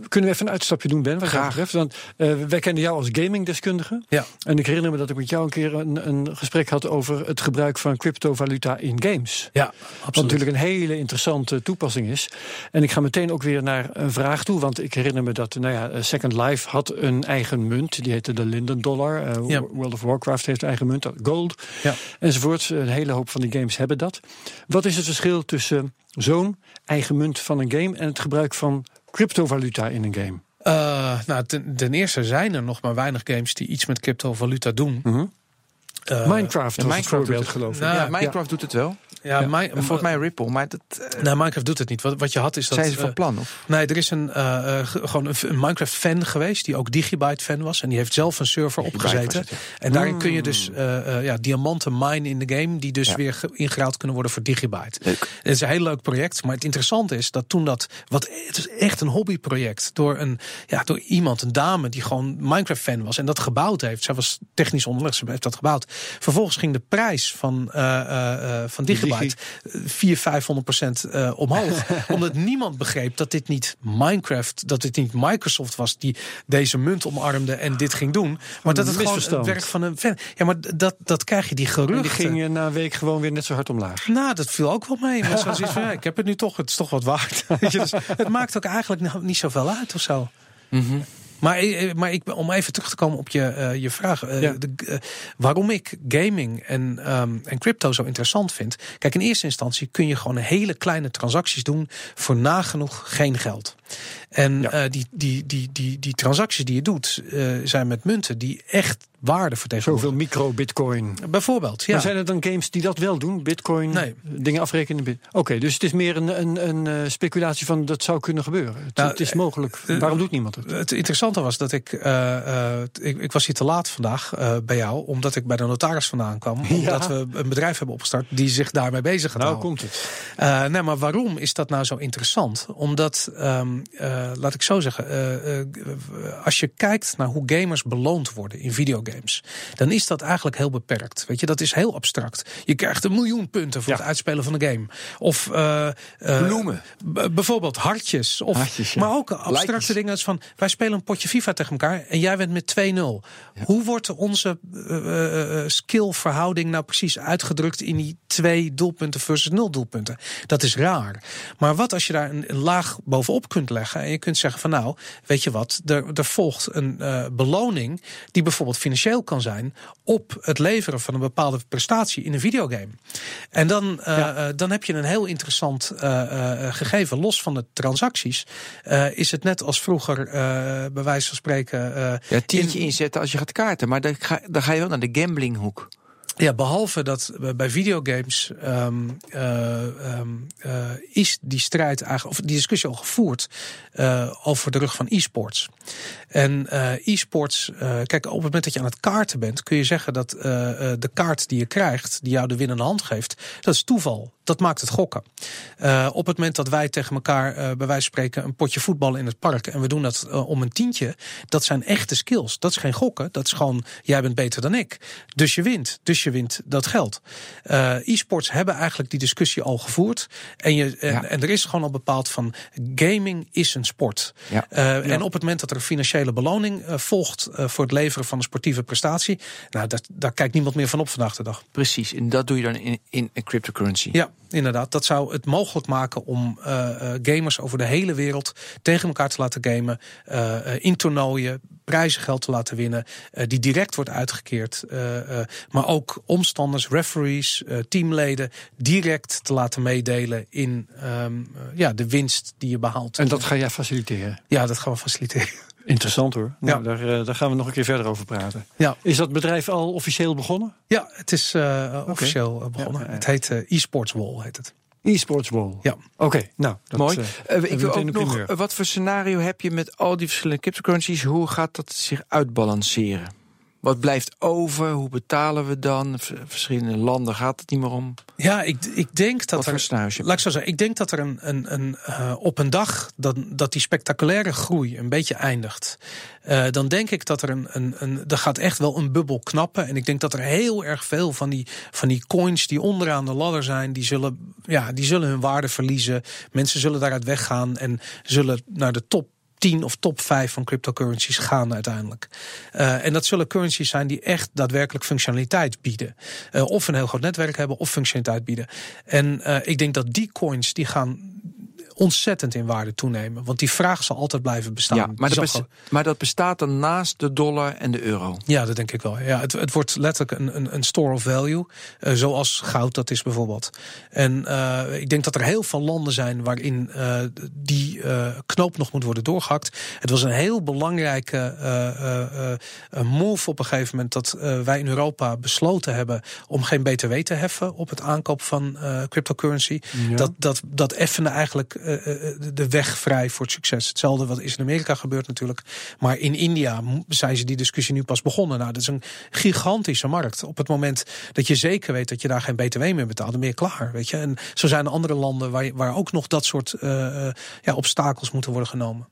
Speaker 5: kunnen we even een uitstapje doen, Ben? Wat
Speaker 6: Graag.
Speaker 5: betreft? Want eh, wij kennen jou als gamingdeskundige.
Speaker 7: Ja.
Speaker 5: En ik herinner me dat ik met jou een keer een, een gesprek had over het gebruik van cryptovaluta in games.
Speaker 7: Ja,
Speaker 5: Wat
Speaker 7: absoluut.
Speaker 5: natuurlijk een hele interessante toepassing is. En ik ga meteen ook weer naar een vraag toe. Want ik herinner me dat nou ja, Second Life had een eigen munt. Die heette de Linden Dollar. Eh,
Speaker 7: Ja.
Speaker 5: World of Warcraft heeft een eigen munt. Gold.
Speaker 7: Ja.
Speaker 5: Enzovoort. Een hele hoop van die games hebben dat. Wat is het verschil tussen zo'n eigen munt van een game... en het gebruik van cryptovaluta in een game?
Speaker 7: Eh, nou, ten, ten eerste zijn er nog maar weinig games die iets met cryptovaluta doen.
Speaker 5: Mhm.
Speaker 7: Eh,
Speaker 5: Minecraft was het
Speaker 6: Minecraft
Speaker 5: voorbeeld,
Speaker 6: het.
Speaker 5: geloof ik.
Speaker 7: Nou,
Speaker 6: ja,
Speaker 7: ja,
Speaker 6: Minecraft doet het wel.
Speaker 7: Ja,
Speaker 6: Volgens mij Ripple, maar dat eh,
Speaker 7: Nee, Minecraft doet het niet. Wat, wat je had is dat.
Speaker 6: zijn ze van
Speaker 7: eh,
Speaker 6: plan. Of?
Speaker 7: Nee, er is een, eh, eh, ge- gewoon een, Minecraft-fan geweest die ook Digibyte-fan was. En die heeft zelf een server opgezeten.
Speaker 6: het, ja.
Speaker 7: En daarin kun je dus eh, eh, ja, diamanten minen in de game... die dus
Speaker 6: Ja.
Speaker 7: weer ge- ingeruild kunnen worden voor Digibyte.
Speaker 6: Leuk.
Speaker 7: Het is een heel leuk project. Maar het interessante is dat toen dat... Wat, het is echt een hobbyproject. Door, een, ja, door iemand, een dame, die gewoon Minecraft-fan was... en dat gebouwd heeft. Zij was technisch onderlegd, ze heeft dat gebouwd. Vervolgens ging de prijs van, eh, eh, eh, van Digibyte... 400, 500 procent eh, omhoog. <laughs> omdat niemand begreep dat dit niet Minecraft, dat dit niet Microsoft was die deze munt omarmde en dit ging doen. Maar dat het gewoon het werk van een fan. Ja, maar dat, dat krijg je die
Speaker 5: En
Speaker 7: geruchten.
Speaker 5: die ging eh, na een week gewoon weer net zo hard omlaag.
Speaker 7: Nou, dat viel ook wel mee. Maar zoals iets van, ja, ik heb het nu toch, het is toch wat waard. <laughs> Weet je, dus het maakt ook eigenlijk nou niet zoveel uit of zo. Eh, maar ik, om even terug te komen op je, eh, je vraag. eh,
Speaker 5: Ja.
Speaker 7: de, eh, waarom ik gaming en, ehm, en crypto zo interessant vind. Kijk, in eerste instantie kun je gewoon hele kleine transacties doen voor nagenoeg geen geld. En
Speaker 5: Ja.
Speaker 7: eh, die, die, die, die, die transacties die je doet, eh, zijn met munten die echt waarde vertegenwoordigen.
Speaker 5: Zoveel micro-bitcoin.
Speaker 7: Bijvoorbeeld, ja.
Speaker 5: Maar zijn er dan games die dat wel doen? Bitcoin,
Speaker 7: Nee.
Speaker 5: dingen afrekenen? Oké, dus het is meer een, een, een eh, speculatie van dat zou kunnen gebeuren. Het,
Speaker 7: Nou,
Speaker 5: het is mogelijk.
Speaker 7: eh,
Speaker 5: Waarom doet niemand het?
Speaker 7: Het interessante was dat ik, eh, eh, ik. Ik was hier te laat vandaag eh, bij jou, omdat ik bij de notaris vandaan kwam. <laughs> Omdat we een bedrijf hebben opgestart die zich daarmee bezig gaat
Speaker 5: Nou
Speaker 7: houden.
Speaker 5: komt het.
Speaker 7: Eh, nee, maar waarom is dat nou zo interessant? Omdat, ehm, eh, laat ik zo zeggen, eh, eh, als je kijkt naar hoe gamers beloond worden in videogames, dan is dat eigenlijk heel beperkt. Weet je, dat is heel abstract. Je krijgt een miljoen punten voor
Speaker 5: Ja.
Speaker 7: het uitspelen van de game. Of
Speaker 6: Bloemen.
Speaker 7: bijvoorbeeld hartjes. Of,
Speaker 6: Hartjes, ja.
Speaker 7: Maar ook abstracte dingen als van wij spelen een potje FIFA tegen elkaar en jij bent met 2-0. Hoe wordt onze skillverhouding nou precies uitgedrukt in die twee doelpunten versus nul doelpunten? Dat is raar. Maar wat als je daar een, een laag bovenop kunt leggen en je kunt zeggen van nou, weet je wat, er, er volgt een eh, beloning die bijvoorbeeld financieel kan zijn op het leveren van een bepaalde prestatie in een videogame. En dan, eh, eh, dan heb je een heel interessant gegeven. Los van de transacties is het net als vroeger, bij wijze van spreken.
Speaker 6: Ja, tientje
Speaker 7: in-
Speaker 6: inzetten als je gaat kaarten. Maar dan ga, dan ga je wel naar de gamblinghoek.
Speaker 7: Ja, behalve dat bij videogames ehm, eh, ehm, eh, is die strijd eigenlijk, of die discussie al gevoerd eh, over de rug van e-sports. En e-sports, kijk, op het moment dat je aan het kaarten bent, kun je zeggen dat de kaart die je krijgt, die jou de winnende hand geeft, dat is toeval. Dat maakt het gokken. Eh, op het moment dat wij tegen elkaar, eh, bij wijze van spreken, een potje voetballen in het park en we doen dat eh, om een tientje, dat zijn echte skills. Dat is geen gokken. Dat is gewoon, jij bent beter dan ik. Dus je wint. Dus je wint dat geld. E-sports hebben eigenlijk die discussie al gevoerd. En, je, en,
Speaker 6: Ja.
Speaker 7: en er is gewoon al bepaald van gaming is een sport.
Speaker 6: Ja.
Speaker 7: En op het moment dat er een financiële beloning volgt voor het leveren van een sportieve prestatie, nou, dat, daar kijkt niemand meer van op vandaag de dag.
Speaker 6: Precies. En dat doe je dan in, in een cryptocurrency.
Speaker 7: Ja, inderdaad. Dat zou het mogelijk maken om eh, eh, gamers over de hele wereld tegen elkaar te laten gamen. eh, in toernooien, prijzengeld te laten winnen. die direct wordt uitgekeerd. maar ook omstanders, referees, teamleden direct te laten meedelen in ehm, eh, ja, de winst die je behaalt.
Speaker 5: En dat ga jij faciliteren.
Speaker 7: ja, dat gaan we faciliteren.
Speaker 5: Interessant hoor. Nou,
Speaker 7: Ja.
Speaker 5: daar, eh, daar gaan we nog een keer verder over praten.
Speaker 7: Ja,
Speaker 5: Is dat bedrijf al officieel begonnen?
Speaker 7: ja het is eh, officieel eh, begonnen.
Speaker 5: Ja, ja, ja.
Speaker 7: Het heet eSports Wall, heet het.
Speaker 5: E-sports Wall.
Speaker 7: Ja.
Speaker 5: Oké, nou. Dat,
Speaker 6: Mooi. ik wil ook nog, wat voor scenario heb je met al die verschillende cryptocurrencies? Hoe gaat dat zich uitbalanceren? Wat blijft over? Hoe betalen we dan? Verschillende landen gaat het niet meer om.
Speaker 7: Ja, ik, ik denk dat
Speaker 6: Wat
Speaker 7: er. Laat ik zo zeggen, ik denk dat er een, een, een, eh, op een dag dat, dat die spectaculaire groei een beetje eindigt. Eh, dan denk ik dat er een, een, een. Er gaat echt wel een bubbel knappen. En ik denk dat er heel erg veel van die, van die coins die onderaan de ladder zijn, die zullen, ja, die zullen hun waarde verliezen. Mensen zullen daaruit weggaan en zullen naar de top 10 of top 5 van cryptocurrencies gaan uiteindelijk. Eh, en dat zullen currencies zijn die echt daadwerkelijk functionaliteit bieden. Eh, of een heel groot netwerk hebben of functionaliteit bieden. En eh, ik denk dat die coins die gaan ontzettend in waarde toenemen. Want die vraag zal altijd blijven bestaan.
Speaker 6: Ja, maar, dat maar bestaat dan naast de dollar en de euro.
Speaker 7: Ja, dat denk ik wel. Ja, het, het wordt letterlijk een, een, een store of value. eh, zoals goud dat is bijvoorbeeld. En eh, ik denk dat er heel veel landen zijn waarin eh, die knoop nog moet worden doorgehakt. Het was een heel belangrijke move op een gegeven moment dat wij in Europa besloten hebben om geen BTW te heffen op het aankoop van cryptocurrency. Dat, dat, dat effende eigenlijk de weg vrij voor het succes. Hetzelfde wat is in Amerika gebeurd natuurlijk. Maar in India zijn ze die discussie nu pas begonnen. Nou, dat is een gigantische markt. Op het moment dat je zeker weet dat je daar geen BTW meer betaalt, dan ben je klaar. Weet je? En zo zijn er andere landen waar, waar ook nog dat soort eh, eh, ja, obstakels moeten worden genomen.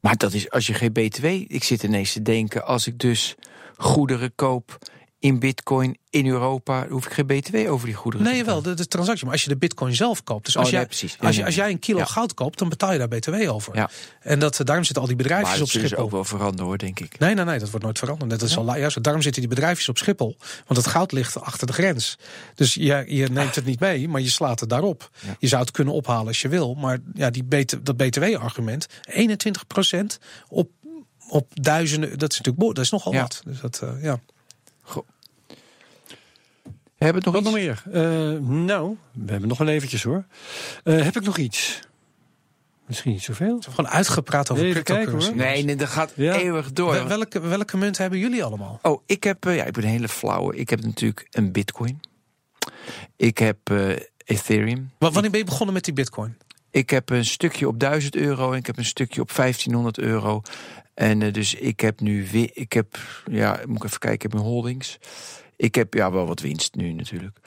Speaker 6: Maar dat is als je geen BTW. Ik zit ineens te denken, als ik dus goederen koop in Bitcoin in Europa, hoef ik geen BTW over die goederen.
Speaker 7: Nee,
Speaker 6: te
Speaker 7: wel, de, de transactie. Maar als je de bitcoin zelf koopt. Dus als,
Speaker 6: Oh, nee,
Speaker 7: jij,
Speaker 6: precies. Ja,
Speaker 7: als,
Speaker 6: nee,
Speaker 7: als
Speaker 6: nee.
Speaker 7: jij een kilo
Speaker 6: Ja.
Speaker 7: goud koopt, dan betaal je daar BTW over.
Speaker 6: Ja.
Speaker 7: En dat, daarom zitten al die bedrijfjes
Speaker 6: dat
Speaker 7: op
Speaker 6: zullen ze
Speaker 7: Schiphol.
Speaker 6: ook wel veranderen hoor, denk ik.
Speaker 7: Nee, nee, nee, dat wordt nooit veranderd. Dat is al juist. Daarom zitten die bedrijfjes op Schiphol. Want het goud ligt achter de grens. Dus je, je neemt het niet mee, maar je slaat het daarop. Je zou het kunnen ophalen als je wil. Maar ja, die BT, dat BTW-argument, 21% op, op duizenden, dat is natuurlijk dat is nogal
Speaker 6: Ja.
Speaker 7: wat. Dus dat, eh, ja.
Speaker 6: Hebben we
Speaker 5: Wat
Speaker 6: nog
Speaker 5: nog
Speaker 6: iets?
Speaker 5: meer? Eh, nou, we hebben nog wel eventjes hoor. Eh, heb ik nog iets? Misschien niet zoveel.
Speaker 7: Gewoon uitgepraat over
Speaker 5: kijken, hoor.
Speaker 6: Nee, nee, dat gaat
Speaker 5: Ja.
Speaker 6: eeuwig door.
Speaker 7: Wel- Welke, welke munt hebben jullie allemaal?
Speaker 6: Oh, ik heb, eh, ja, ik ben een hele flauwe. Ik heb natuurlijk een Bitcoin. Ik heb eh, Ethereum.
Speaker 7: Wa- Wanneer ben je begonnen met die bitcoin?
Speaker 6: Ik heb een stukje op 1000 euro en ik heb een stukje op 1500 euro. En eh, dus ik heb nu weer, ik heb, ja, moet ik even kijken, ik heb mijn holdings. Ik heb ja wel wat winst nu natuurlijk.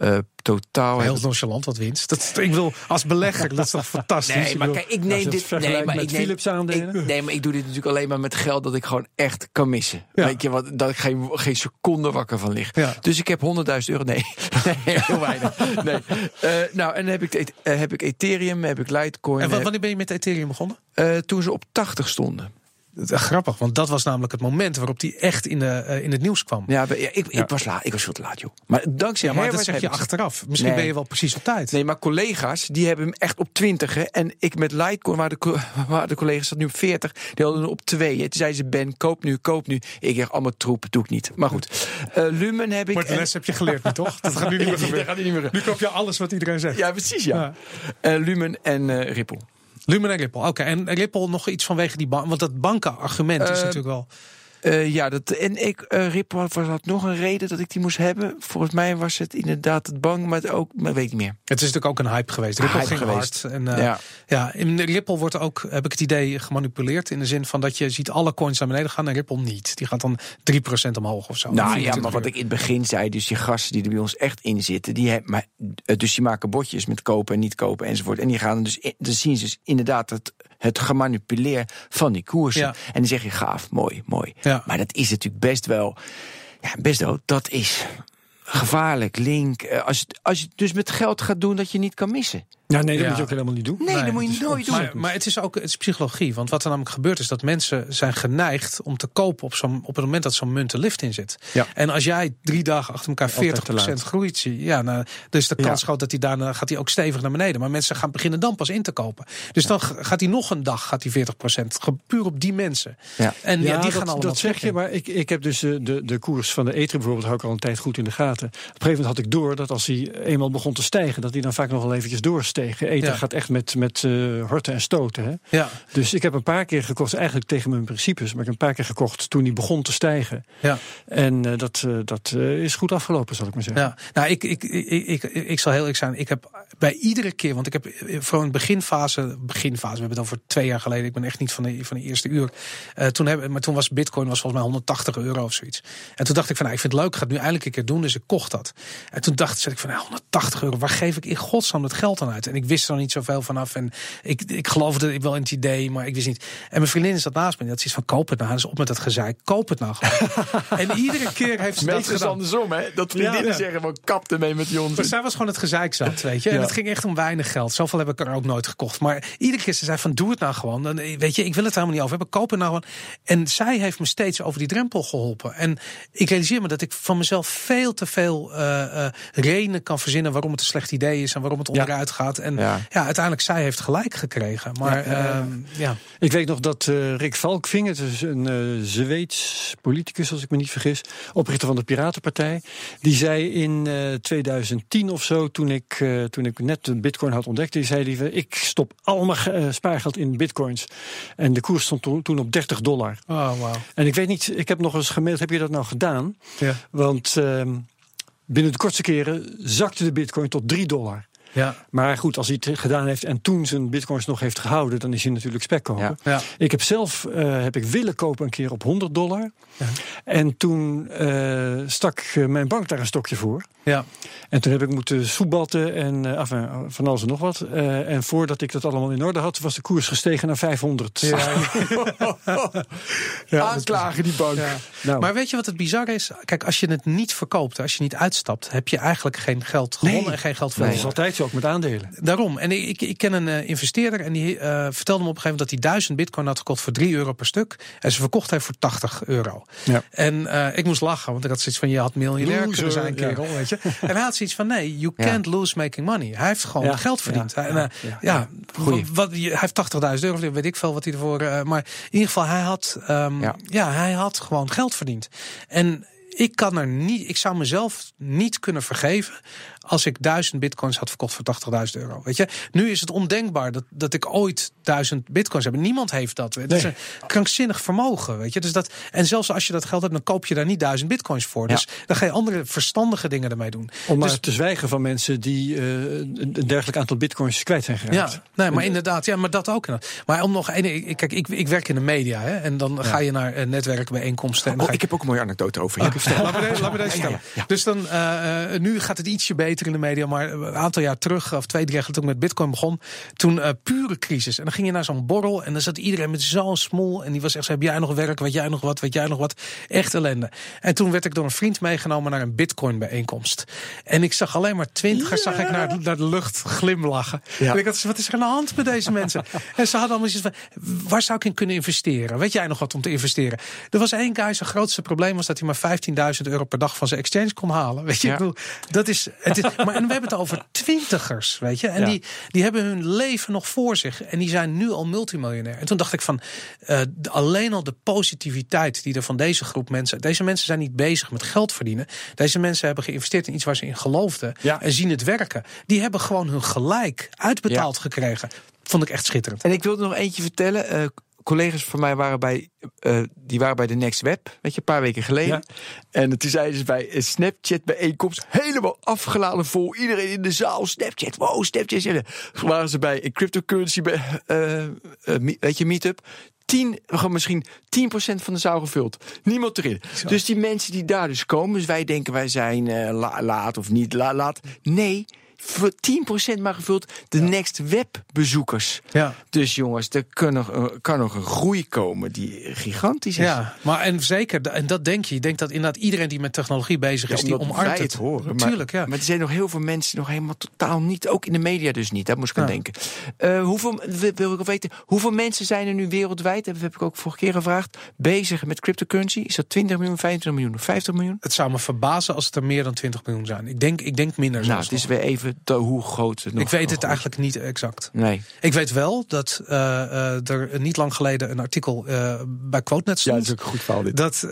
Speaker 6: Eh, totaal
Speaker 7: Heel nonchalant wat winst. Dat, ik wil als belegger, dat is toch fantastisch.
Speaker 6: Nee, maar
Speaker 7: Ik
Speaker 6: kijk, ik neem dit. Nee, maar
Speaker 5: met
Speaker 6: ik neem,
Speaker 5: Philips aandelen?
Speaker 6: ik- nee, maar ik doe dit natuurlijk alleen maar met geld dat ik gewoon echt kan missen.
Speaker 7: Ja.
Speaker 6: Weet je wat? Dat ik geen, geen seconde wakker van lig.
Speaker 7: Ja.
Speaker 6: Dus ik heb 100.000 euro. Nee, <laughs> nee heel weinig. Nee. Eh, nou, en dan heb ik, eh, heb ik Ethereum, heb ik Litecoin.
Speaker 7: En wanneer ben je met Ethereum begonnen?
Speaker 6: eh, toen ze op 80 stonden.
Speaker 7: Is grappig, want dat was namelijk het moment waarop die echt in, de, eh, in het nieuws kwam.
Speaker 6: Ja, ik, ik, was laat, ik was veel te laat, joh. Maar dankzij
Speaker 7: Ja, maar dat zeg je achteraf. Misschien
Speaker 6: Nee.
Speaker 7: ben je wel precies op tijd.
Speaker 6: Nee, maar collega's, die hebben hem echt op 20. Hè. En ik met Litecoin, waar de, <laughs> waar de collega's zat nu op 40, die hadden hem op 2. Toen zei ze, Ben, koop nu, koop nu. Ik zeg, allemaal troep, doe ik niet. Maar goed, Eh, Lumen heb ik...
Speaker 7: Maar de
Speaker 6: en-
Speaker 7: les heb je geleerd nu, toch? Dat gaat nu niet meer <laughs> gebeuren.
Speaker 6: gaat niet meer.
Speaker 7: Nu koop je alles wat iedereen zegt.
Speaker 6: Ja, precies, ja.
Speaker 7: Ja.
Speaker 6: Eh, Lumen en eh Ripple.
Speaker 7: Lumen en Ripple. Oké, en Ripple nog iets vanwege die bank. Want dat bankenargument is
Speaker 6: Eh,
Speaker 7: natuurlijk wel...
Speaker 6: Eh, ja, dat, en ik, eh Ripple was had nog een reden dat ik die moest hebben. Volgens mij was het inderdaad het bank, maar het ook, maar weet ik niet meer.
Speaker 7: Het is natuurlijk ook een hype geweest. Ripple
Speaker 6: hype
Speaker 7: ging
Speaker 6: geweest.
Speaker 7: hard. En, eh,
Speaker 6: Ja.
Speaker 7: ja. in Ripple wordt ook, heb ik het idee, gemanipuleerd. In de zin van dat je ziet alle coins naar beneden gaan en Ripple niet. Die gaat dan 3% omhoog of zo.
Speaker 6: Nou ja,
Speaker 7: 24
Speaker 6: maar wat ik in het begin zei, dus die gasten die er bij ons echt in zitten, die hebben, maar, dus die maken botjes met kopen en niet kopen enzovoort. En die gaan dus, dan zien ze dus inderdaad het, het gemanipuleer van die koersen.
Speaker 7: Ja.
Speaker 6: En dan zeg je gaaf, mooi, mooi.
Speaker 7: Ja.
Speaker 6: Maar dat is natuurlijk best wel, ja, best wel, dat is gevaarlijk, link. Eh, Als, als je het dus met geld gaat doen dat je niet kan missen.
Speaker 5: Ja, nee, dat
Speaker 7: Ja.
Speaker 5: moet je ook helemaal niet doen.
Speaker 6: Nee,
Speaker 7: Nee,
Speaker 6: dat moet je nooit doen.
Speaker 7: Maar, maar het is ook het is psychologie. Want wat er namelijk gebeurt is dat mensen zijn geneigd om te kopen op, zo'n, op het moment dat zo'n munt de lift in zit.
Speaker 5: Ja.
Speaker 7: En als jij drie dagen achter elkaar
Speaker 5: Altijd
Speaker 7: 40%
Speaker 5: te laat.
Speaker 7: groeit, zie, ja, nou, dus de kans
Speaker 5: Ja.
Speaker 7: groot dat hij daarna gaat hij ook stevig naar beneden. Maar mensen gaan beginnen dan pas in te kopen. Dus dan gaat hij nog een dag, gaat hij 40%. ge- Puur op die mensen.
Speaker 6: Ja.
Speaker 7: En ja, die
Speaker 5: dat,
Speaker 7: gaan allemaal
Speaker 5: dat zeg je, maar ik, ik heb dus eh, de, de koers van de Ether bijvoorbeeld hou ik al een tijd goed in de gaten. Op een gegeven moment had ik door dat als hij eenmaal begon te stijgen, dat hij dan vaak nog wel eventjes
Speaker 7: Ja.
Speaker 5: gaat echt met, met eh, horten en stoten. Hè?
Speaker 7: Ja,
Speaker 5: Dus ik heb een paar keer gekocht, eigenlijk tegen mijn principes, maar ik heb een paar keer gekocht toen hij begon te stijgen.
Speaker 7: ja.
Speaker 5: En eh, dat, eh, dat is goed afgelopen, zal ik maar zeggen.
Speaker 7: Ja, nou, ik, ik, ik, ik, ik, zal heel eerlijk zijn. Ik heb bij iedere keer, want ik heb voor een beginfase, beginfase, we hebben het over twee jaar geleden. Ik ben echt niet van de, van de eerste uur. Toen hebben, maar toen was Bitcoin was volgens mij 180 euro of zoiets. En toen dacht ik van, nou, ik vind het leuk, ik ga het nu eindelijk een keer doen. Dus ik kocht dat. En toen dacht ik van, nou, 180 euro, waar geef ik in godsnaam het geld aan uit? En ik wist er niet zoveel vanaf. En ik, ik geloofde wel in het idee, maar ik wist niet. En mijn vriendin zat naast me. Dat is van, koop het nou. Dus op met dat gezeik, koop het nou gewoon. <laughs> en iedere keer heeft ze dat
Speaker 6: Meestal is
Speaker 7: gedaan.
Speaker 6: andersom, hè? Dat vriendinnen
Speaker 5: Ja, ja.
Speaker 6: zeggen, van kap ermee met die
Speaker 7: Maar
Speaker 6: onzin.
Speaker 7: zij was gewoon het gezeik zat, weet je.
Speaker 5: Ja.
Speaker 7: En het ging echt om weinig geld. Zoveel heb ik er ook nooit gekocht. Maar iedere keer ze zei van doe het nou gewoon. Dan, weet je, ik wil het helemaal niet over hebben. Koop het nou gewoon. En zij heeft me steeds over die drempel geholpen. En ik realiseer me dat ik van mezelf veel te veel uh, redenen kan verzinnen waarom het een slecht idee is en waarom het onderuit gaat. En ja. uiteindelijk zij heeft gelijk gekregen. Maar ja, ja.
Speaker 5: Ik weet nog dat uh, Rick Valkving, het is een uh, Zweeds politicus als ik me niet vergis, oprichter van de Piratenpartij, die zei in 2010 of zo, toen ik, toen ik net de bitcoin had ontdekt, die zei die, ik stop al mijn spaargeld in bitcoins. En de koers stond toen op 30 dollar.
Speaker 7: Oh, wow.
Speaker 5: En ik weet niet, ik heb nog eens gemaild, heb je dat nou gedaan?
Speaker 7: Ja.
Speaker 5: Want uh, binnen de kortste keren zakte de bitcoin tot 3 dollar.
Speaker 7: Ja.
Speaker 5: Maar goed, als hij het gedaan heeft en toen zijn bitcoins nog heeft gehouden, dan is hij natuurlijk spek kopen.
Speaker 7: Ja. Ja.
Speaker 5: Ik heb zelf uh, heb ik willen kopen een keer op 100 dollar.
Speaker 7: Ja.
Speaker 5: En toen uh, stak mijn bank daar een stokje voor.
Speaker 7: Ja.
Speaker 5: En toen heb ik moeten soebatten en uh, enfin, van alles en nog wat. en voordat ik dat allemaal in orde had, was de koers gestegen naar 500. <laughs>
Speaker 6: Ja. Aanklagen die bank.
Speaker 7: Nou. Maar weet je wat het bizar is? Kijk, als je het niet verkoopt, als je niet uitstapt, heb je eigenlijk geen geld gewonnen
Speaker 5: nee.
Speaker 7: en geen geld verloren.
Speaker 5: Nee, dat is altijd zo, ook met aandelen.
Speaker 7: Daarom. En ik, ik ken een investeerder en die vertelde me op een gegeven moment dat hij 1000 bitcoin had gekocht voor 3 euro per stuk. En ze verkocht hij voor 80 euro.
Speaker 5: Ja.
Speaker 7: En uh, ik moest lachen, want ik had zoiets van: je had miljonair kunnen zijn, kerel. Ja. Weet je? <laughs> en hij had zoiets van: nee, you can't lose making money. Hij heeft gewoon geld verdiend. En, uh, ja, wat, hij heeft 80.000 euro, weet ik veel wat hij ervoor. Uh, maar in ieder geval, hij had, um, ja. hij had gewoon geld verdiend. En ik kan er niet, ik zou mezelf niet kunnen vergeven als ik duizend bitcoins had verkocht voor 80.000 euro. Weet je, nu is het ondenkbaar dat, dat ik ooit duizend bitcoins heb. Niemand heeft dat. Het nee. is een krankzinnig vermogen. Weet je, dus dat, en zelfs als je dat geld hebt, dan koop je daar niet duizend bitcoins voor. Dus ja. dan ga je andere verstandige dingen ermee doen.
Speaker 5: Om maar
Speaker 7: dus,
Speaker 5: te zwijgen van mensen die uh, een dergelijk aantal bitcoins kwijt zijn geraakt.
Speaker 7: Ja, nee, maar inderdaad, ja, maar dat ook. Maar om nog een, kijk, ik, ik werk in de media hè, en dan ja. ga je naar uh, netwerkbijeenkomsten. En
Speaker 6: oh,
Speaker 7: je...
Speaker 6: ik heb ook een mooie anekdote over. Ja.
Speaker 7: Ja, laat me deze, laat me deze stellen. Dus dan, uh, nu gaat het ietsje beter in de media, maar een aantal jaar terug, of twee, drie jaar toen ik met Bitcoin begon, toen uh, pure crisis. En dan ging je naar zo'n borrel en dan zat iedereen met zo'n smol. En die was echt, heb jij nog werk, weet jij nog wat, weet jij nog wat. Echt ellende. En toen werd ik door een vriend meegenomen naar een Bitcoin bijeenkomst. En ik zag alleen maar twintigers, ja. zag ik naar, naar de lucht glimlachen. Ja. En ik had, wat is er aan de hand met deze mensen? <laughs> en ze hadden allemaal zoiets van, waar zou ik in kunnen investeren? Weet jij nog wat om te investeren? Er was één guy, zijn grootste probleem was dat hij maar 15.000 euro per dag van zijn exchange kon halen. Weet je, ja. ik bedoel, dat is, het is maar en we hebben het over twintigers, weet je. En ja. die, die hebben hun leven nog voor zich. En die zijn nu al multimiljonair. En toen dacht ik van, uh, alleen al de positiviteit die er van deze groep mensen... Deze mensen zijn niet bezig met geld verdienen. Deze mensen hebben geïnvesteerd in iets waar ze in geloofden.
Speaker 5: Ja.
Speaker 7: En zien het werken. Die hebben gewoon hun gelijk uitbetaald ja. gekregen. Vond ik echt schitterend.
Speaker 6: En ik wilde nog eentje vertellen. Uh, collega's van mij waren bij, uh, die waren bij de Next Web, weet je, een paar weken geleden. Ja. En toen zeiden ze bij een Snapchat bijeenkomst, helemaal afgeladen vol. Iedereen in de zaal, Snapchat, wow, Snapchat. Ja. Waren ze bij een cryptocurrency, bij, uh, uh, weet je, meetup. 10, gewoon misschien 10% van de zaal gevuld. Niemand erin. Zo. Dus die mensen die daar dus komen, dus wij denken wij zijn uh, la, laat of niet la, laat. Nee, 10% maar gevuld de ja. Next Web bezoekers.
Speaker 7: Ja.
Speaker 6: Dus jongens, er kan nog, kan nog een groei komen die gigantisch is.
Speaker 7: Ja, maar en zeker, en dat denk je. Je denkt dat inderdaad iedereen die met technologie bezig is,
Speaker 6: ja,
Speaker 7: die omarmt
Speaker 6: het. horen. Maar,
Speaker 7: ja.
Speaker 6: maar er zijn nog heel veel mensen nog helemaal totaal niet, ook in de media dus niet. Daar moest ik aan denken. Uh, hoeveel, wil ik weten, hoeveel mensen zijn er nu wereldwijd, dat heb ik ook vorige keer gevraagd, bezig met cryptocurrency? Is dat 20 miljoen, 25 miljoen, 50 miljoen?
Speaker 7: Het zou me verbazen als het er meer dan 20 miljoen zijn. Ik denk, ik denk minder.
Speaker 6: Nou, het is weer even hoe groot het nog
Speaker 7: Ik weet het eigenlijk niet exact.
Speaker 6: Nee.
Speaker 7: Ik weet wel dat uh, uh, er niet lang geleden een artikel uh, bij QuoteNet stond.
Speaker 6: Ja, dat is ook een goed verhaal dit.
Speaker 7: Dat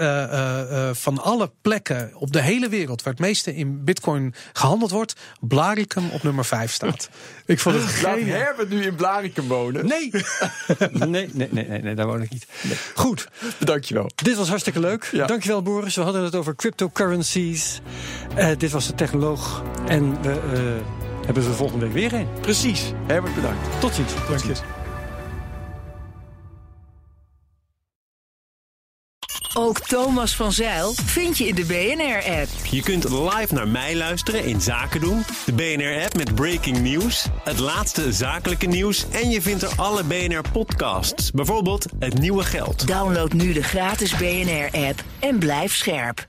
Speaker 7: van alle plekken op de hele wereld waar het meeste in bitcoin gehandeld wordt, Blaricum op nummer 5 staat. <laughs> Ik vond het
Speaker 6: Laat Herbert nu in Blaricum wonen.
Speaker 5: Nee. <laughs> nee, nee, nee, nee, nee, daar woon ik niet. Nee. Goed.
Speaker 6: Dankjewel.
Speaker 5: Dit was hartstikke leuk. Ja. Dankjewel Boris. We hadden het over cryptocurrencies. dit was de technoloog. En we hebben we volgende week weer een.
Speaker 6: Precies. Herbert, bedankt.
Speaker 5: Tot ziens.
Speaker 7: Dank je.
Speaker 4: Ook Thomas van Zeil vind je in de BNR-app.
Speaker 8: Je kunt live naar mij luisteren in Zaken doen. De BNR-app met breaking news, het laatste zakelijke nieuws... en je vindt er alle BNR-podcasts, bijvoorbeeld Het Nieuwe Geld.
Speaker 4: Download nu de gratis BNR-app en blijf scherp.